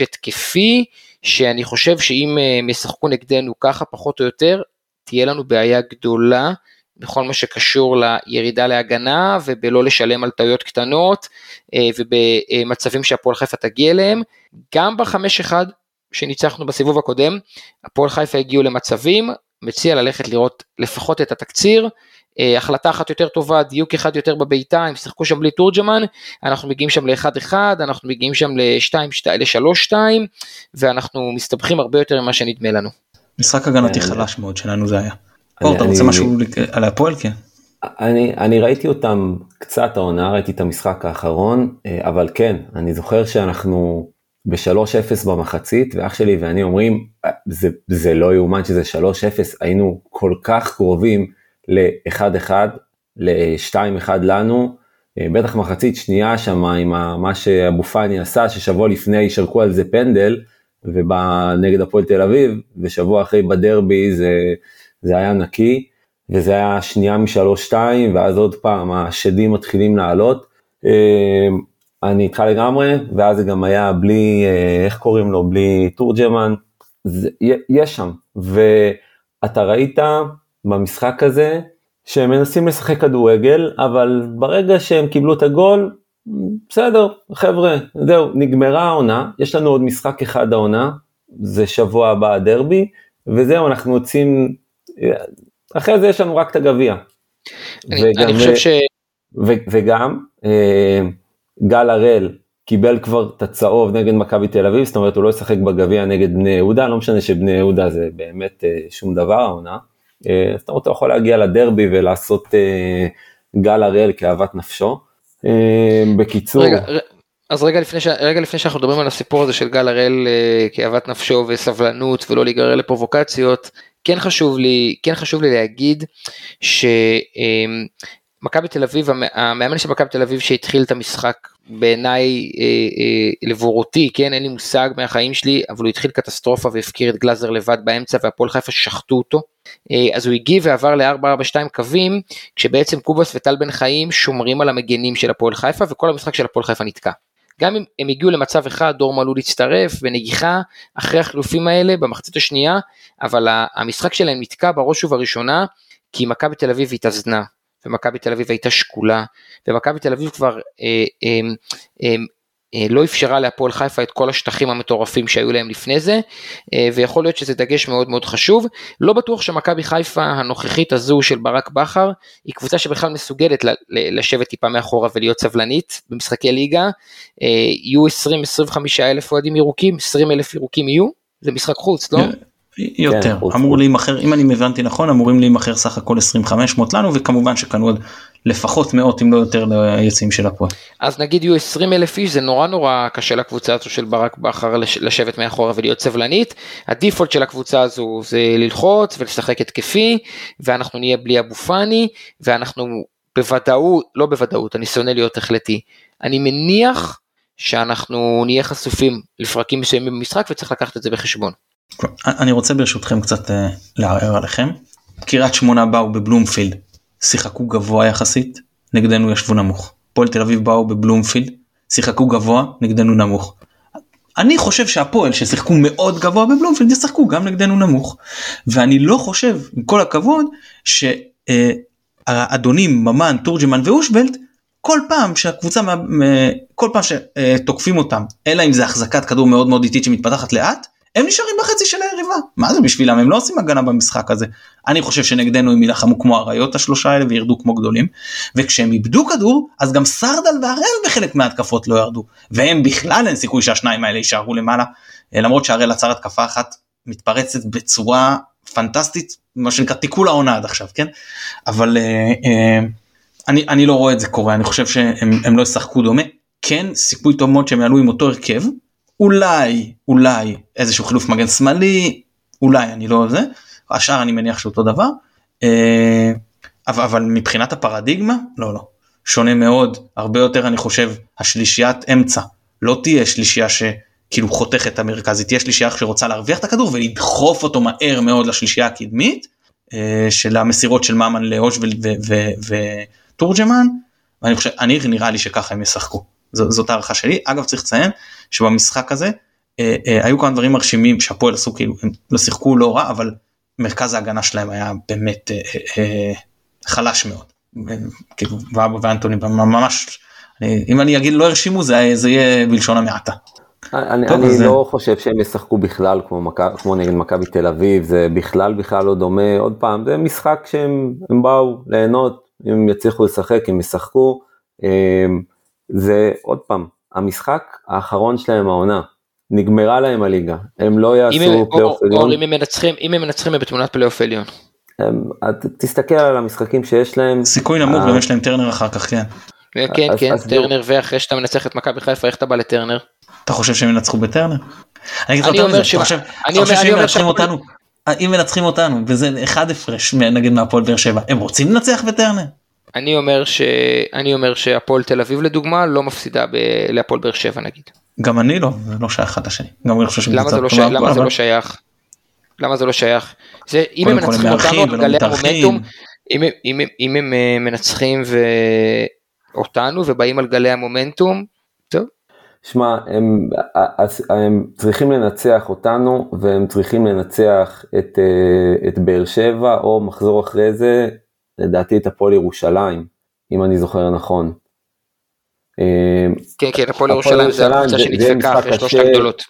התקפי, שאני חושב שאם אה, הם ישחקו נגדנו ככה פחות או יותר, תהיה לנו בעיה גדולה בכל מה שקשור לירידה להגנה ובלא לשלם על טעויות קטנות אה, ובמצבים שהפועל חיפה תגיע אליהם. גם בחמש אחד שניצחנו בסיבוב הקודם, הפועל חיפה הגיעו למצבים, מציע ללכת לראות לפחות את התקציר. אה, החלטה אחת יותר טובה, דיוק אחד יותר בביתה, הם שיחקו שם בלי תורג'מן, אנחנו מגיעים שם ל-1-1, אנחנו מגיעים שם ל-3-2 ואנחנו מסתבכים הרבה יותר ממה שנדמה לנו. משחק הגנתי אה, חלש מאוד שלנו זה היה. אור, אתה רוצה משהו על הפועל? כן. אני, אני ראיתי אותם קצת העונה, ראיתי את המשחק האחרון, אה, אבל כן, אני זוכר שאנחנו ב-3-0 במחצית, ואח שלי ואני אומרים, אה, זה, זה לא יאומן שזה 3-0, היינו כל כך קרובים ל-1-1, ל-2-1 לנו, אה, בטח מחצית שנייה שם עם מה שאבו פאני עשה, ששבוע לפני שרקו על זה פנדל, ובא נגד הפועל תל אביב, ושבוע אחרי בדרבי זה... זה היה נקי, וזה היה שנייה משלוש שתיים, ואז עוד פעם השדים מתחילים לעלות. אמ, אני איתך לגמרי, ואז זה גם היה בלי, אה, איך קוראים לו, בלי תורג'מן, יש שם, ואתה ראית במשחק הזה שהם מנסים לשחק כדורגל, אבל ברגע שהם קיבלו את הגול, בסדר, חבר'ה, זהו, נגמרה העונה, יש לנו עוד משחק אחד העונה, זה שבוע הבא הדרבי, וזהו, אנחנו יוצאים אחרי זה יש לנו רק את הגביע. אני, אני חושב ש... ו, וגם אה, גל הראל קיבל כבר את הצהוב נגד מכבי תל אביב, זאת אומרת הוא לא ישחק בגביע נגד בני יהודה, לא משנה שבני יהודה זה באמת אה, שום דבר העונה. אה, זאת אומרת הוא יכול להגיע לדרבי ולעשות אה, גל הראל כאהבת נפשו. אה, בקיצור. רגע, אז רגע לפני, ש... רגע לפני שאנחנו מדברים על הסיפור הזה של גל הראל אה, כאהבת נפשו וסבלנות ולא להיגרר לפרובוקציות, כן חשוב לי, כן חשוב לי להגיד שמכבי תל אביב, המאמן של מכבי תל אביב שהתחיל את המשחק בעיניי אה, אה, לבורותי, כן, אין לי מושג מהחיים שלי, אבל הוא התחיל קטסטרופה והפקיר את גלאזר לבד באמצע והפועל חיפה שחטו אותו. אה, אז הוא הגיב ועבר ל-442 קווים, כשבעצם קובוס וטל בן חיים שומרים על המגנים של הפועל חיפה וכל המשחק של הפועל חיפה נתקע. גם אם הם הגיעו למצב אחד, דור מלול הצטרף בנגיחה אחרי החילופים האלה במחצית השנייה, אבל המשחק שלהם נתקע בראש ובראשונה, כי מכבי תל אביב התאזנה, ומכבי תל אביב הייתה שקולה, ומכבי תל אביב כבר אה, אה, אה, לא אפשרה להפועל חיפה את כל השטחים המטורפים שהיו להם לפני זה, אה, ויכול להיות שזה דגש מאוד מאוד חשוב. לא בטוח שמכבי חיפה הנוכחית הזו של ברק בכר, היא קבוצה שבכלל מסוגלת לשבת טיפה מאחורה ולהיות סבלנית במשחקי ליגה. אה, יהיו 20-25 אלף אוהדים ירוקים, 20 אלף ירוקים יהיו, זה משחק חוץ, לא? יותר, כן, אמור להימכר, אם אני הבנתי נכון, אמורים להימכר סך הכל 2500 לנו, וכמובן שקנו עוד לפחות מאות אם לא יותר ליציאים של הפועל. אז נגיד יהיו 20 אלף איש, זה נורא נורא קשה לקבוצה הזו של ברק בכר לשבת מאחורה ולהיות סבלנית. הדיפולט של הקבוצה הזו זה ללחוץ ולשחק התקפי, ואנחנו נהיה בלי אבו פאני, ואנחנו בוודאות, לא בוודאות, אני שונא להיות החלטי, אני מניח שאנחנו נהיה חשופים לפרקים מסוימים במשחק וצריך לקחת את זה בחשבון. אני רוצה ברשותכם קצת uh, לערער עליכם. קריית שמונה באו בבלומפילד, שיחקו גבוה יחסית, נגדנו ישבו נמוך. פועל תל אביב באו בבלומפילד, שיחקו גבוה, נגדנו נמוך. אני חושב שהפועל ששיחקו מאוד גבוה בבלומפילד ישחקו גם נגדנו נמוך. ואני לא חושב, עם כל הכבוד, שהאדונים ממן, תורג'מן ואושבלט, כל פעם שהקבוצה, כל פעם שתוקפים אותם, אלא אם זה החזקת כדור מאוד מאוד איטית שמתפתחת לאט, הם נשארים בחצי של היריבה. מה זה בשבילם? הם לא עושים הגנה במשחק הזה. אני חושב שנגדנו הם יילחמו כמו אריות השלושה האלה וירדו כמו גדולים. וכשהם איבדו כדור אז גם סרדל והראל בחלק מההתקפות לא ירדו. והם בכלל אין סיכוי שהשניים האלה יישארו למעלה. למרות שהראל עצר התקפה אחת מתפרצת בצורה פנטסטית, מה שנקרא תיקול העונה עד עכשיו, כן? אבל אה, אה, אני, אני לא רואה את זה קורה, אני חושב שהם לא ישחקו דומה. כן, סיכוי טוב מאוד שהם יעלו עם אותו הרכב, אולי, אולי איזשהו חילוף מגן שמאלי, אולי, אני לא זה, השאר אני מניח שאותו דבר. אה, אבל, אבל מבחינת הפרדיגמה, לא, לא. שונה מאוד, הרבה יותר אני חושב, השלישיית אמצע לא תהיה שלישייה שכאילו חותכת את המרכז, היא תהיה שלישייה שרוצה להרוויח את הכדור ולדחוף אותו מהר מאוד לשלישייה הקדמית, אה, של המסירות של ממן לאוש ותורג'מן, ואני חושב, אני נראה לי שככה הם ישחקו, ז, זאת הערכה שלי. אגב צריך לציין שבמשחק הזה אה, אה, היו כמה דברים מרשימים שהפועל עשו כאילו, הם לא שיחקו לא רע, אבל מרכז ההגנה שלהם היה באמת אה, אה, חלש מאוד. כאילו ואבו ואנטוני ממש אם אני אגיד לא הרשימו זה, זה יהיה בלשון המעטה. אני, טוב, אני זה... לא חושב שהם ישחקו בכלל כמו, מק... כמו נגד מכבי תל אביב זה בכלל בכלל לא דומה עוד פעם זה משחק שהם באו ליהנות אם הם יצליחו לשחק הם ישחקו אמ, זה עוד פעם המשחק האחרון שלהם העונה נגמרה להם הליגה הם לא יעשו פלייאוף עליון. אם הם מנצחים אם הם מנצחים בתמונת פלייאוף עליון. תסתכל על המשחקים שיש להם. סיכוי נמוך גם יש להם טרנר אחר כך כן. כן כן טרנר ואחרי שאתה מנצח את מכבי חיפה איך אתה בא לטרנר. אתה חושב שהם ינצחו בטרנר? אני אומר שאם מנצחים אותנו אם מנצחים אותנו וזה אחד הפרש נגיד מהפועל באר שבע הם רוצים לנצח בטרנר? אני אומר שאני אומר שהפועל תל אביב לדוגמה לא מפסידה להפועל באר שבע נגיד. גם אני לא, זה לא שייך אחד לשני. למה זה לא שייך? למה זה לא שייך? זה אם הם מנצחים אותנו על גלי המומנטום, אם, אם, אם הם אה, מנצחים ו... אותנו ובאים על גלי המומנטום, טוב. שמע, הם, הם צריכים לנצח אותנו והם צריכים לנצח את, אה, את באר שבע או מחזור אחרי זה, לדעתי את הפועל ירושלים, אם אני זוכר נכון. אה, כן, כן, הפועל ירושלים זה הקבוצה שנדפקה אחרי שלושת הגדולות.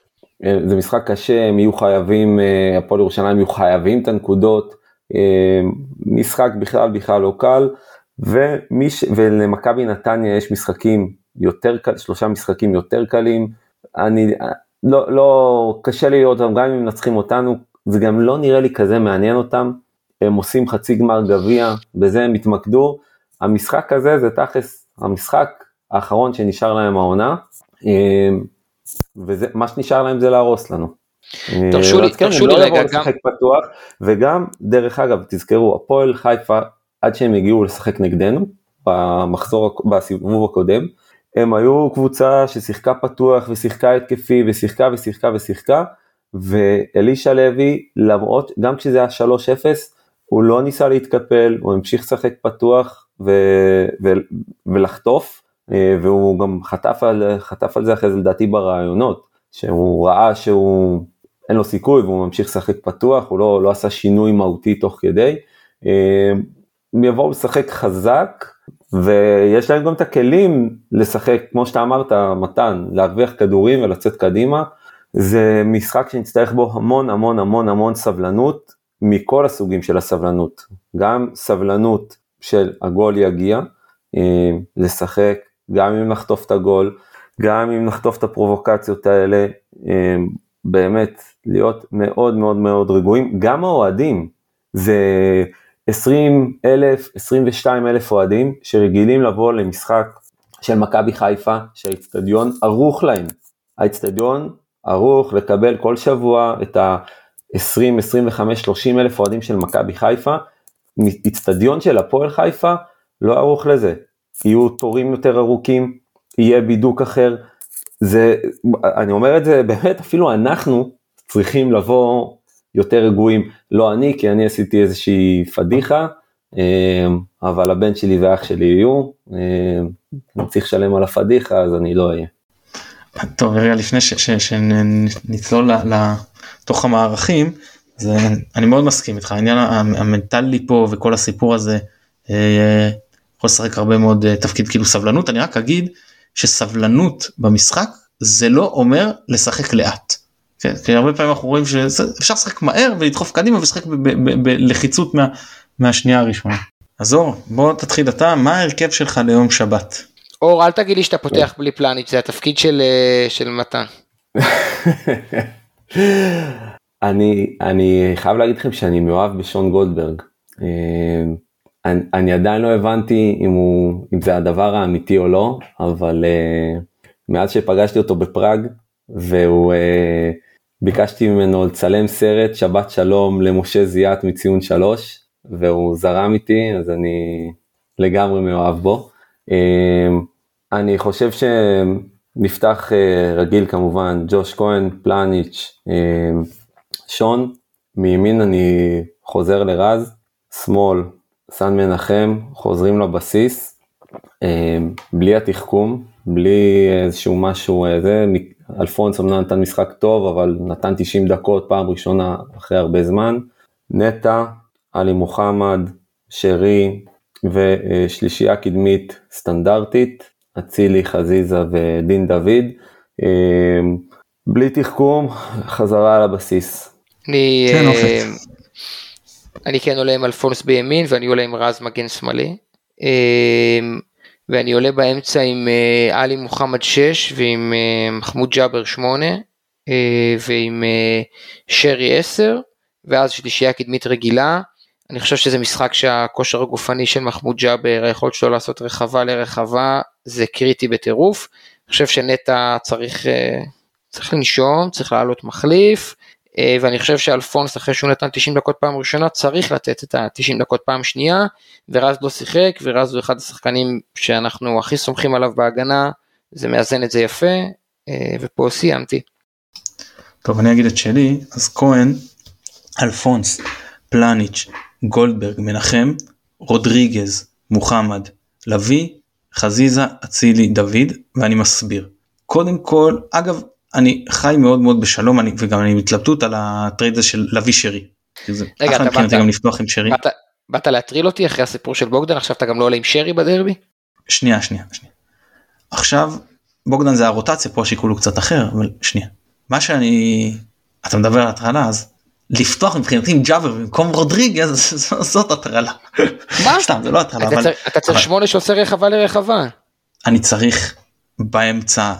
זה משחק קשה, הם יהיו חייבים, אה, הפועל ירושלים יהיו חייבים את הנקודות, אה, משחק בכלל בכלל לא קל, ומיש, ולמכבי נתניה יש משחקים יותר קל, שלושה משחקים יותר קלים, אני, לא, לא, קשה לי לראות אותם, גם אם מנצחים אותנו, זה גם לא נראה לי כזה מעניין אותם, הם עושים חצי גמר גביע, בזה הם התמקדו, המשחק הזה זה תכלס המשחק האחרון שנשאר להם העונה, אה, ומה שנשאר להם זה להרוס לנו. תרשו לי, כן, תרשו לי לא רגע גם. פתוח, וגם, דרך אגב, תזכרו, הפועל חיפה, עד שהם הגיעו לשחק נגדנו, במחזור, בסיבוב הקודם, הם היו קבוצה ששיחקה פתוח ושיחקה התקפי ושיחקה ושיחקה ושיחקה, ואלישע לוי, למרות, גם כשזה היה 3-0, הוא לא ניסה להתקפל, הוא המשיך לשחק פתוח ו, ו, ולחטוף, אה, והוא גם חטף על, חטף על זה אחרי זה לדעתי ברעיונות, שהוא ראה שהוא אין לו סיכוי והוא ממשיך לשחק פתוח, הוא לא, לא עשה שינוי מהותי תוך כדי. אה, הם יבואו לשחק חזק ויש להם גם את הכלים לשחק, כמו שאתה אמרת, מתן, להרוויח כדורים ולצאת קדימה. זה משחק שנצטרך בו המון המון המון המון סבלנות מכל הסוגים של הסבלנות, גם סבלנות של הגול יגיע, אה, לשחק גם אם נחטוף את הגול, גם אם נחטוף את הפרובוקציות האלה, אמ, באמת להיות מאוד מאוד מאוד רגועים, גם האוהדים, זה 20 אלף, 22 אלף אוהדים שרגילים לבוא למשחק של מכבי חיפה, שהאיצטדיון ערוך להם, האיצטדיון ערוך לקבל כל שבוע את ה-20, 25, 30 אלף אוהדים של מכבי חיפה, איצטדיון של הפועל חיפה לא ערוך לזה, יהיו תורים יותר ארוכים, יהיה בידוק אחר. זה, אני אומר את זה באמת, אפילו אנחנו צריכים לבוא יותר רגועים. לא אני, כי אני עשיתי איזושהי פדיחה, אמ, אבל הבן שלי ואח שלי יהיו. אמ, אני צריך לשלם על הפדיחה, אז אני לא אהיה. טוב, רגע לפני שנצלול לתוך המערכים, זה, אני מאוד מסכים איתך, העניין המנטלי פה וכל הסיפור הזה, אה, יכול לשחק הרבה מאוד אה, תפקיד כאילו סבלנות אני רק אגיד שסבלנות במשחק זה לא אומר לשחק לאט. כן? כי הרבה פעמים אנחנו רואים שאפשר לשחק מהר ולדחוף קדימה ולשחק בלחיצות מה, מהשנייה הראשונה. אז אור בוא תתחיל אתה מה ההרכב שלך ליום שבת. אור אל תגיד לי שאתה פותח בלי פלניץ' זה התפקיד של, אה, של מתן. אני, אני חייב להגיד לכם שאני מאוהב בשון גולדברג. אה, אני, אני עדיין לא הבנתי אם, הוא, אם זה הדבר האמיתי או לא, אבל uh, מאז שפגשתי אותו בפראג, והוא, uh, ביקשתי ממנו לצלם סרט שבת שלום למשה זיאת מציון שלוש, והוא זרם איתי, אז אני לגמרי מאוהב בו. אני חושב שנפתח uh, רגיל כמובן, ג'וש כהן, פלניץ', uh, שון, מימין אני חוזר לרז, שמאל סן מנחם חוזרים לבסיס, אה, בלי התחכום, בלי איזשהו משהו, אה, זה, אלפונס אמנם נתן משחק טוב, אבל נתן 90 דקות פעם ראשונה אחרי הרבה זמן. נטע, עלי מוחמד, שרי ושלישייה קדמית סטנדרטית, אצילי, חזיזה ודין דוד. אה, בלי תחכום, חזרה על הבסיס. אני... כן, אני כן עולה עם אלפונס בימין ואני עולה עם רז מגן שמאלי. אמ, ואני עולה באמצע עם אה, עלי מוחמד 6 ועם אה, מחמוד ג'אבר 8 אה, ועם שרי 10 ואז שלישייה קדמית רגילה. אני חושב שזה משחק שהכושר הגופני של מחמוד ג'אבר, היכולת שלו לעשות רחבה לרחבה זה קריטי בטירוף. אני חושב שנטע צריך, צריך לנשום, צריך לעלות מחליף. אה, ואני חושב שאלפונס אחרי שהוא נתן 90 דקות פעם ראשונה צריך לתת את ה-90 דקות פעם שנייה ורז לא שיחק ורז הוא אחד השחקנים שאנחנו הכי סומכים עליו בהגנה זה מאזן את זה יפה אה, ופה סיימתי. טוב אני אגיד את שלי אז כהן אלפונס פלניץ' גולדברג מנחם רודריגז מוחמד לביא חזיזה אצילי דוד ואני מסביר קודם כל אגב אני חי מאוד מאוד בשלום אני וגם אני מתלבט על ה trade הזה של לביא שרי. רגע אתה באת, גם לפתוח עם שרי. באת, באת להטריל אותי אחרי הסיפור של בוגדן עכשיו אתה גם לא עולה עם שרי בדרבי? שנייה שנייה שנייה. עכשיו בוגדן זה הרוטציה פה השיקול הוא קצת אחר אבל שנייה. מה שאני אתה מדבר על הטרלה אז לפתוח מבחינתי עם ג'אבר במקום רודריגז זאת הטרלה. מה? סתם זה לא הטרלה. אתה צריך שמונה שעושה רחבה לרחבה. אני צריך באמצע,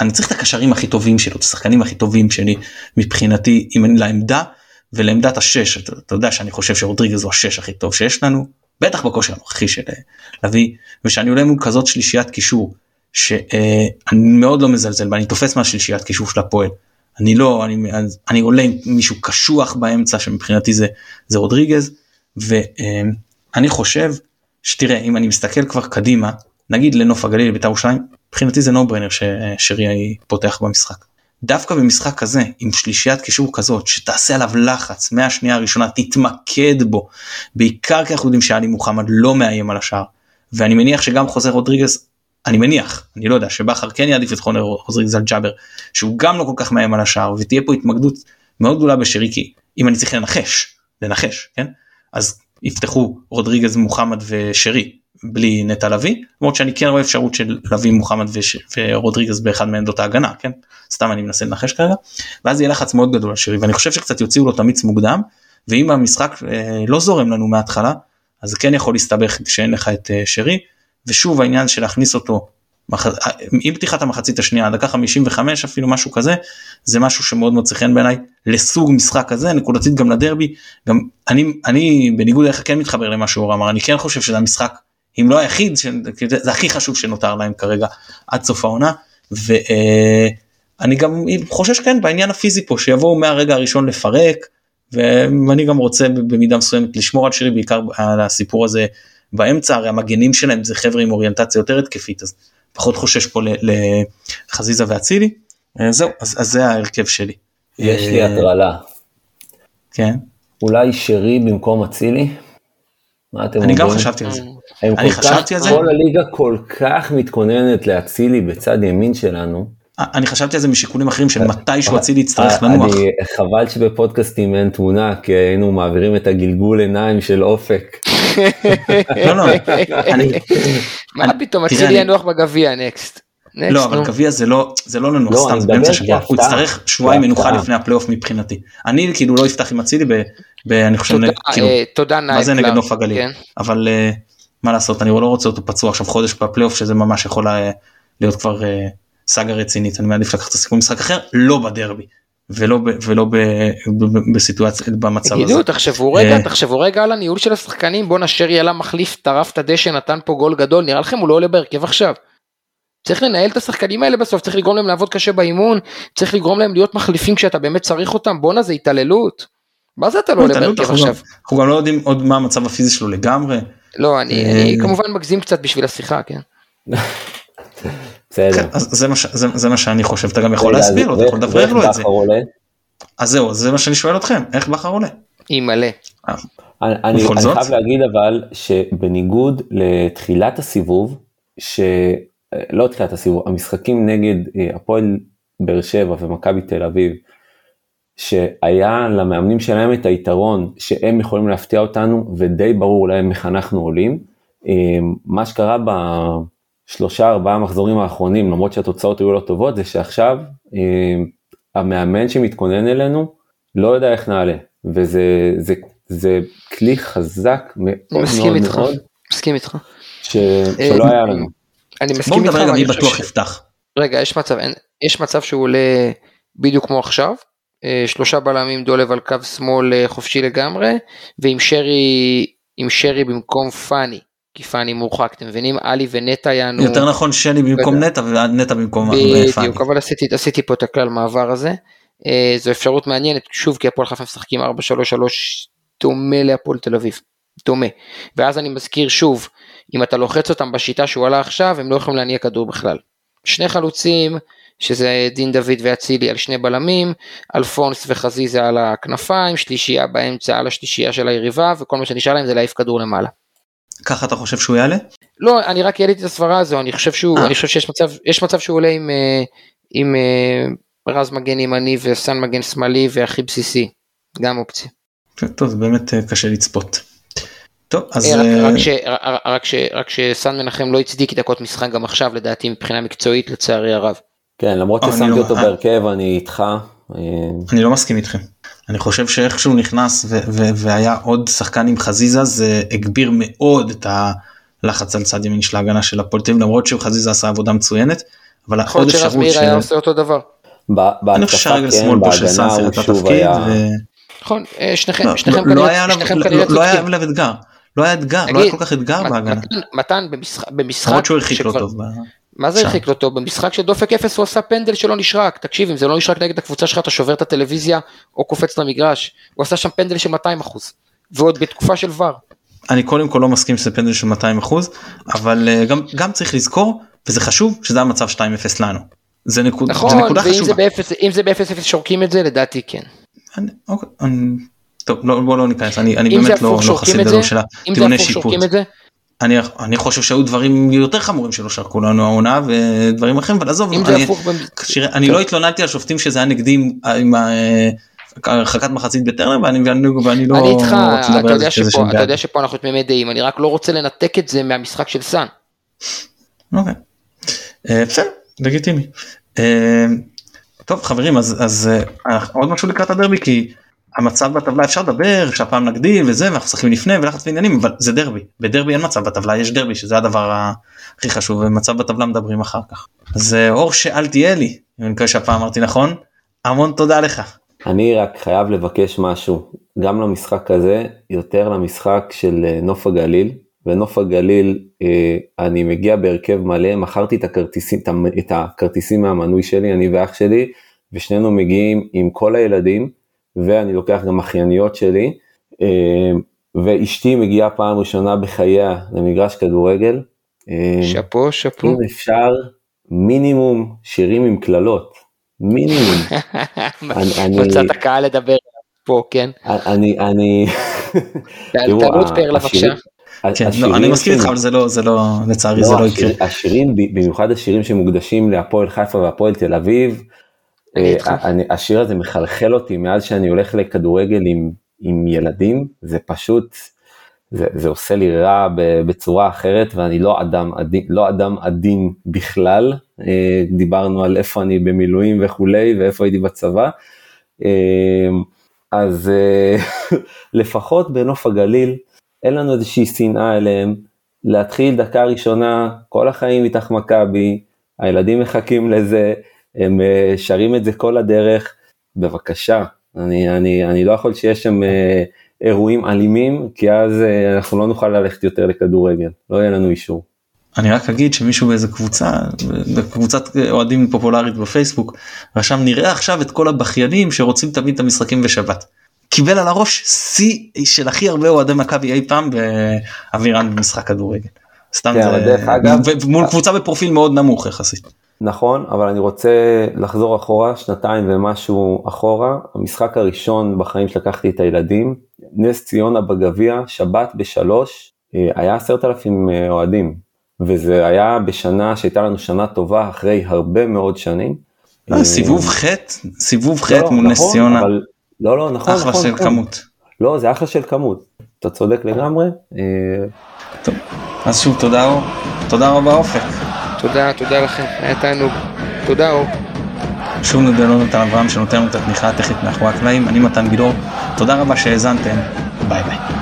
אני צריך את הקשרים הכי טובים שלו, את השחקנים הכי טובים שלי מבחינתי עם לעמדה ולעמדת השש, אתה, אתה יודע שאני חושב שרודריגז הוא השש הכי טוב שיש לנו, בטח בכושר הנוכחי של אה, לביא, ושאני עולה מול כזאת שלישיית קישור, שאני מאוד לא מזלזל ואני תופס מהשלישיית קישור של הפועל, אני לא, אני, אני עולה עם מישהו קשוח באמצע שמבחינתי זה, זה רודריגז, ואני חושב שתראה אם אני מסתכל כבר קדימה, נגיד לנוף הגליל בית"ר ירושלים מבחינתי זה נו ששרי פותח במשחק. דווקא במשחק כזה עם שלישיית קישור כזאת שתעשה עליו לחץ מהשנייה הראשונה תתמקד בו בעיקר כי אנחנו יודעים שאלי מוחמד לא מאיים על השער ואני מניח שגם חוזר רודריגז אני מניח אני לא יודע שבכר כן יעדיף את חונר רודריגז על ג'אבר שהוא גם לא כל כך מאיים על השער ותהיה פה התמקדות מאוד גדולה בשרי כי אם אני צריך לנחש לנחש כן? אז יפתחו רודריגז מוחמד ושרי בלי נטע לביא למרות שאני כן רואה אפשרות של לביא מוחמד וש... ורודריגז באחד מעמדות ההגנה כן? סתם אני מנסה לנחש כרגע. ואז יהיה לחץ מאוד גדול על שרי ואני חושב שקצת יוציאו לו תמיץ מוקדם ואם המשחק אה, לא זורם לנו מההתחלה אז כן יכול להסתבך כשאין לך את אה, שרי ושוב העניין של להכניס אותו מח... עם פתיחת המחצית השנייה דקה 55 אפילו משהו כזה זה משהו שמאוד מוצא חן בעיניי לסוג משחק כזה נקודתית גם לדרבי גם אני אני בניגוד אליך כן מתחבר למה שהוא אמר אני כן חושב שזה המשחק אם לא היחיד זה הכי חשוב שנותר להם כרגע עד סוף העונה ואני גם חושש כן בעניין הפיזי פה שיבואו מהרגע הראשון לפרק ואני גם רוצה במידה מסוימת לשמור על שירי בעיקר על הסיפור הזה באמצע הרי המגנים שלהם זה חבר'ה עם אוריינטציה יותר התקפית אז פחות חושש פה לחזיזה ואצילי זהו אז, אז זה ההרכב שלי. יש לי הטרלה. כן. אולי שרי במקום אצילי? מה אתם אני גם חשבתי על זה. אני חשבתי על זה. כל הליגה כל כך מתכוננת לאצילי בצד ימין שלנו. אני חשבתי על זה משיקולים אחרים של מתישהו אצילי יצטרך לנוח. חבל שבפודקאסטים אין תמונה כי היינו מעבירים את הגלגול עיניים של אופק. לא לא. מה פתאום אצילי ינוח בגביע next. לא אבל גביע זה לא זה לא לנוח סתם זה באמצע שבוע. הוא יצטרך שבועיים מנוחה לפני הפלייאוף מבחינתי. אני כאילו לא אפתח עם אצילי ואני חושב כאילו תודה מה זה נגד נוף הגליל? כן. אבל אה, מה לעשות אני לא רוצה אותו פצוע עכשיו חודש בפלייאוף שזה ממש יכול להיות כבר אה, סאגה רצינית. אני מעדיף לקחת את הסיכום משחק אחר לא בדרבי ולא, ב, ולא ב, ב, בסיטואציה, במצב הזה. תגידו, תחשבו רגע, אה, תחשבו רגע על הניהול של השחקנים, בואנה שרי עלה מחליף, טרף את הדשא, נתן פה גול גדול, נראה לכם הוא לא עולה בהרכב עכשיו. צריך לנהל את השחקנים האלה בסוף, צריך לגרום להם לעבוד קשה באימון, צריך לגרום להם להיות מחליפים כשאתה באמת צריך אותם, בואנה זה התעללות. מה זה אתה לא עולה בהרכב אנחנו גם- עכשיו? אנחנו גם לא יודעים עוד מה המצב הפיזי שלו לגמרי. לא, אני אה, אני כמובן מגזים קצת בשביל השיחה, כן. בסדר. כן, זה מה, שאני חושב, אתה גם יכול להסביר לו, אתה יכול לדברר לו את זה. בכר עולה? אז זהו, זה מה שאני שואל אתכם, איך בכר עולה? היא מלא. אני, אני? חייב להגיד אבל שבניגוד לתחילת הסיבוב, שלא תחילת הסיבוב, המשחקים נגד אה, הפועל באר שבע ומכבי תל אביב, שהיה למאמנים שלהם את היתרון שהם יכולים להפתיע אותנו ודי ברור להם איך אנחנו עולים. אה, מה שקרה בשלושה ארבעה מחזורים האחרונים למרות שהתוצאות היו לא טובות זה שעכשיו אה, המאמן שמתכונן אלינו לא יודע איך נעלה וזה זה, זה כלי חזק מאוד מסכים מאוד איתך. מאוד מסכים איתך. ש, שלא היה לנו. אני מסכים איתך. נדבר גם ואני מי בטוח יפתח. רגע, יש מצב, אין, יש מצב שהוא עולה בדיוק כמו עכשיו, אה, שלושה בלמים דולב על קו שמאל אה, חופשי לגמרי, ועם שרי, עם שרי במקום פאני, כי פאני מורחק, אתם מבינים? עלי ונטע יענו, יותר נכון שלי במקום. נטע ונטע במקום פאני. בדיוק, אבל עשיתי, עשיתי פה את הכלל מעבר הזה, אה, זו אפשרות מעניינת, שוב כי הפועל חיפה משחקים 4-3-3 דומה להפועל תל אביב, דומה, ואז אני מזכיר שוב, אם אתה לוחץ אותם בשיטה שהוא עלה עכשיו, הם לא יכולים להניע כדור בכלל. שני חלוצים, שזה דין דוד ואצילי על שני בלמים, אלפונס וחזיזה על הכנפיים, שלישייה באמצע על השלישייה של היריבה, וכל מה שנשאר להם זה להעיף כדור למעלה. ככה אתה חושב שהוא יעלה? לא, אני רק העליתי את הסברה הזו, אני חושב שהוא, אה. אני חושב שיש מצב, יש מצב שהוא עולה עם, אה, עם אה, רז מגן ימני וסן מגן שמאלי והכי בסיסי, גם אופציה. כן, טוב זה באמת קשה לצפות. טוב אז רק- רק ש- רק- רק ש- רק שסן מנחם לא הצדיק דקות משחק גם עכשיו לדעתי מבחינה מקצועית לצערי הרב. כן למרות ששמתי לא- אותו. בהרכב אני איתך. אני לא מסכים איתכם. אני חושב שאיכשהו נכנס ו- ו- והיה עוד שחקן עם חזיזה זה הגביר מאוד את הלחץ על צד ימין של ההגנה של הפועל תל אביב למרות שחזיזה עשה עבודה מצוינת. אבל יכול עוד להיות של... היה עושה אותו דבר. ב- אני חושב שהרגל כן שמאל פה של התפקיד. היה. ו- נכון, שניכם לא, שניכם לא- לא כנראה עליו- לא- לא היה. עליו אתגר. לא היה אתגר, לא היה כל כך אתגר מת- בהגנה. מתן- מתן במשחק, במשחק למרות שהוא הרחיק לא שכבר- מה זה. הרחיק לו טוב? במשחק של דופק אפס הוא עשה פנדל שלא נשרק. תקשיב, אם זה לא נשרק נגד הקבוצה שלך, אתה שובר את הטלוויזיה או קופץ למגרש. הוא עשה שם פנדל של 200 אחוז. ועוד בתקופה של ור. אני קודם כל לא מסכים שזה פנדל של 200 אחוז אבל אה, גם גם צריך לזכור וזה חשוב שזה המצב 2-0 לנו. זה נקוד- נכון, זה נקודה ואם חשובה. באפס, אם זה באפס אפס שורקים את זה, לדעתי כן. אני- אוקיי, אני- טוב לא- בוא לא ניכנס אני אני באמת לא לא חסיד גדול של אם זה הטיעוני הפוך שיפוט. שורקים את זה, אני אני חושב שהיו דברים יותר חמורים שלא שרקו לנו העונה ודברים אחרים אבל עזוב אני- אני לא התלוננתי על שופטים שזה היה נגדי עם- עם ה- הרחקת מחצית בטרנר ואני ואני ואני לא אני איתך, אתה יודע שפה, שהם אתה בעד. יודע שפה אנחנו תמימי דעים, אני רק לא רוצה לנתק את זה מהמשחק של סאן. אוקיי. אה, בסדר, לגיטימי. אה, טוב חברים אז אז אה, עוד משהו לקראת הדרבי כי המצב בטבלה אפשר לדבר שהפעם נגדיל וזה ואנחנו משחקים לפני ולחץ ועניינים אבל זה דרבי בדרבי אין מצב בטבלה יש דרבי שזה הדבר הכי חשוב ומצב בטבלה מדברים אחר כך. אז אה, אור שאלתיאלי אני מקווה שהפעם אמרתי נכון המון תודה לך. אני רק חייב לבקש משהו, גם למשחק הזה, יותר למשחק של אה, נוף הגליל. ונוף הגליל, אה, אני מגיע בהרכב מלא, מכרתי את הכרטיסים, את הכרטיסים מהמנוי שלי, אני ואח שלי, ושנינו מגיעים עם כל הילדים, ואני לוקח גם אחייניות שלי, אה, ואשתי מגיעה פעם ראשונה בחייה למגרש כדורגל. אה, שאפו, שאפו. אם אפשר, מינימום שירים עם קללות, מינימום. מצאת קהל לדבר פה, כן. אני, אני, תראו, תעלות פרלה השירים- בבקשה. כן, לא, אני מסכים איתך אבל זה לא זה לא לצערי זה לא, לא השיר- יקרה. השירים, במיוחד השירים שמוקדשים להפועל חיפה והפועל תל אביב, אני אה. אני- השיר הזה מחלחל אותי מאז שאני הולך לכדורגל עם, עם ילדים, זה פשוט, זה, זה עושה לי רע בצורה אחרת ואני לא אדם עדין, לא אדם עדין בכלל, אה, דיברנו על איפה אני במילואים וכולי ואיפה הייתי בצבא, אה, אז לפחות בנוף הגליל אין לנו איזושהי שנאה אליהם, להתחיל דקה ראשונה, כל החיים איתך מכבי, הילדים מחכים לזה, הם אה, שרים את זה כל הדרך, בבקשה, אני, אני, אני לא יכול שיש שם אה, אירועים אלימים, כי אז אה, אנחנו לא נוכל ללכת יותר לכדורגל, לא יהיה לנו אישור. אני רק אגיד שמישהו באיזה קבוצה, בקבוצת אוהדים פופולרית בפייסבוק, רשם נראה עכשיו את כל הבכיינים שרוצים תמיד את המשחקים בשבת. קיבל על הראש שיא של הכי הרבה אוהדי מכבי אי פעם באווירן במשחק כדורגל. סתם כן, אבל דרך אגב- מול קבוצה בפרופיל מאוד נמוך יחסית. נכון, אבל אני רוצה לחזור אחורה, שנתיים ומשהו אחורה, המשחק הראשון בחיים שלקחתי את הילדים, נס ציונה בגביע, שבת בשלוש, אה, היה עשרת אלפים אה, אוהדים, וזה היה בשנה שהייתה לנו שנה טובה אחרי הרבה מאוד שנים. אה, סיבוב ח' סיבוב ח' לא, מול נס נכון, ציונה אבל- לא, לא, נכון, אחלה נכון, של נכון. כמות. לא, זה אחלה של כמות, אתה צודק לגמרי. אה, אז שוב תודה רבה אופק. תודה, תודה לכם, היה תענוג. תודה אור. שוב נודה ליונתן אברהם שנותן לנו את התמיכה הטכנית מאחורי הקלעים, אני מתן גילאור, תודה רבה שהאזנתם, ביי ביי.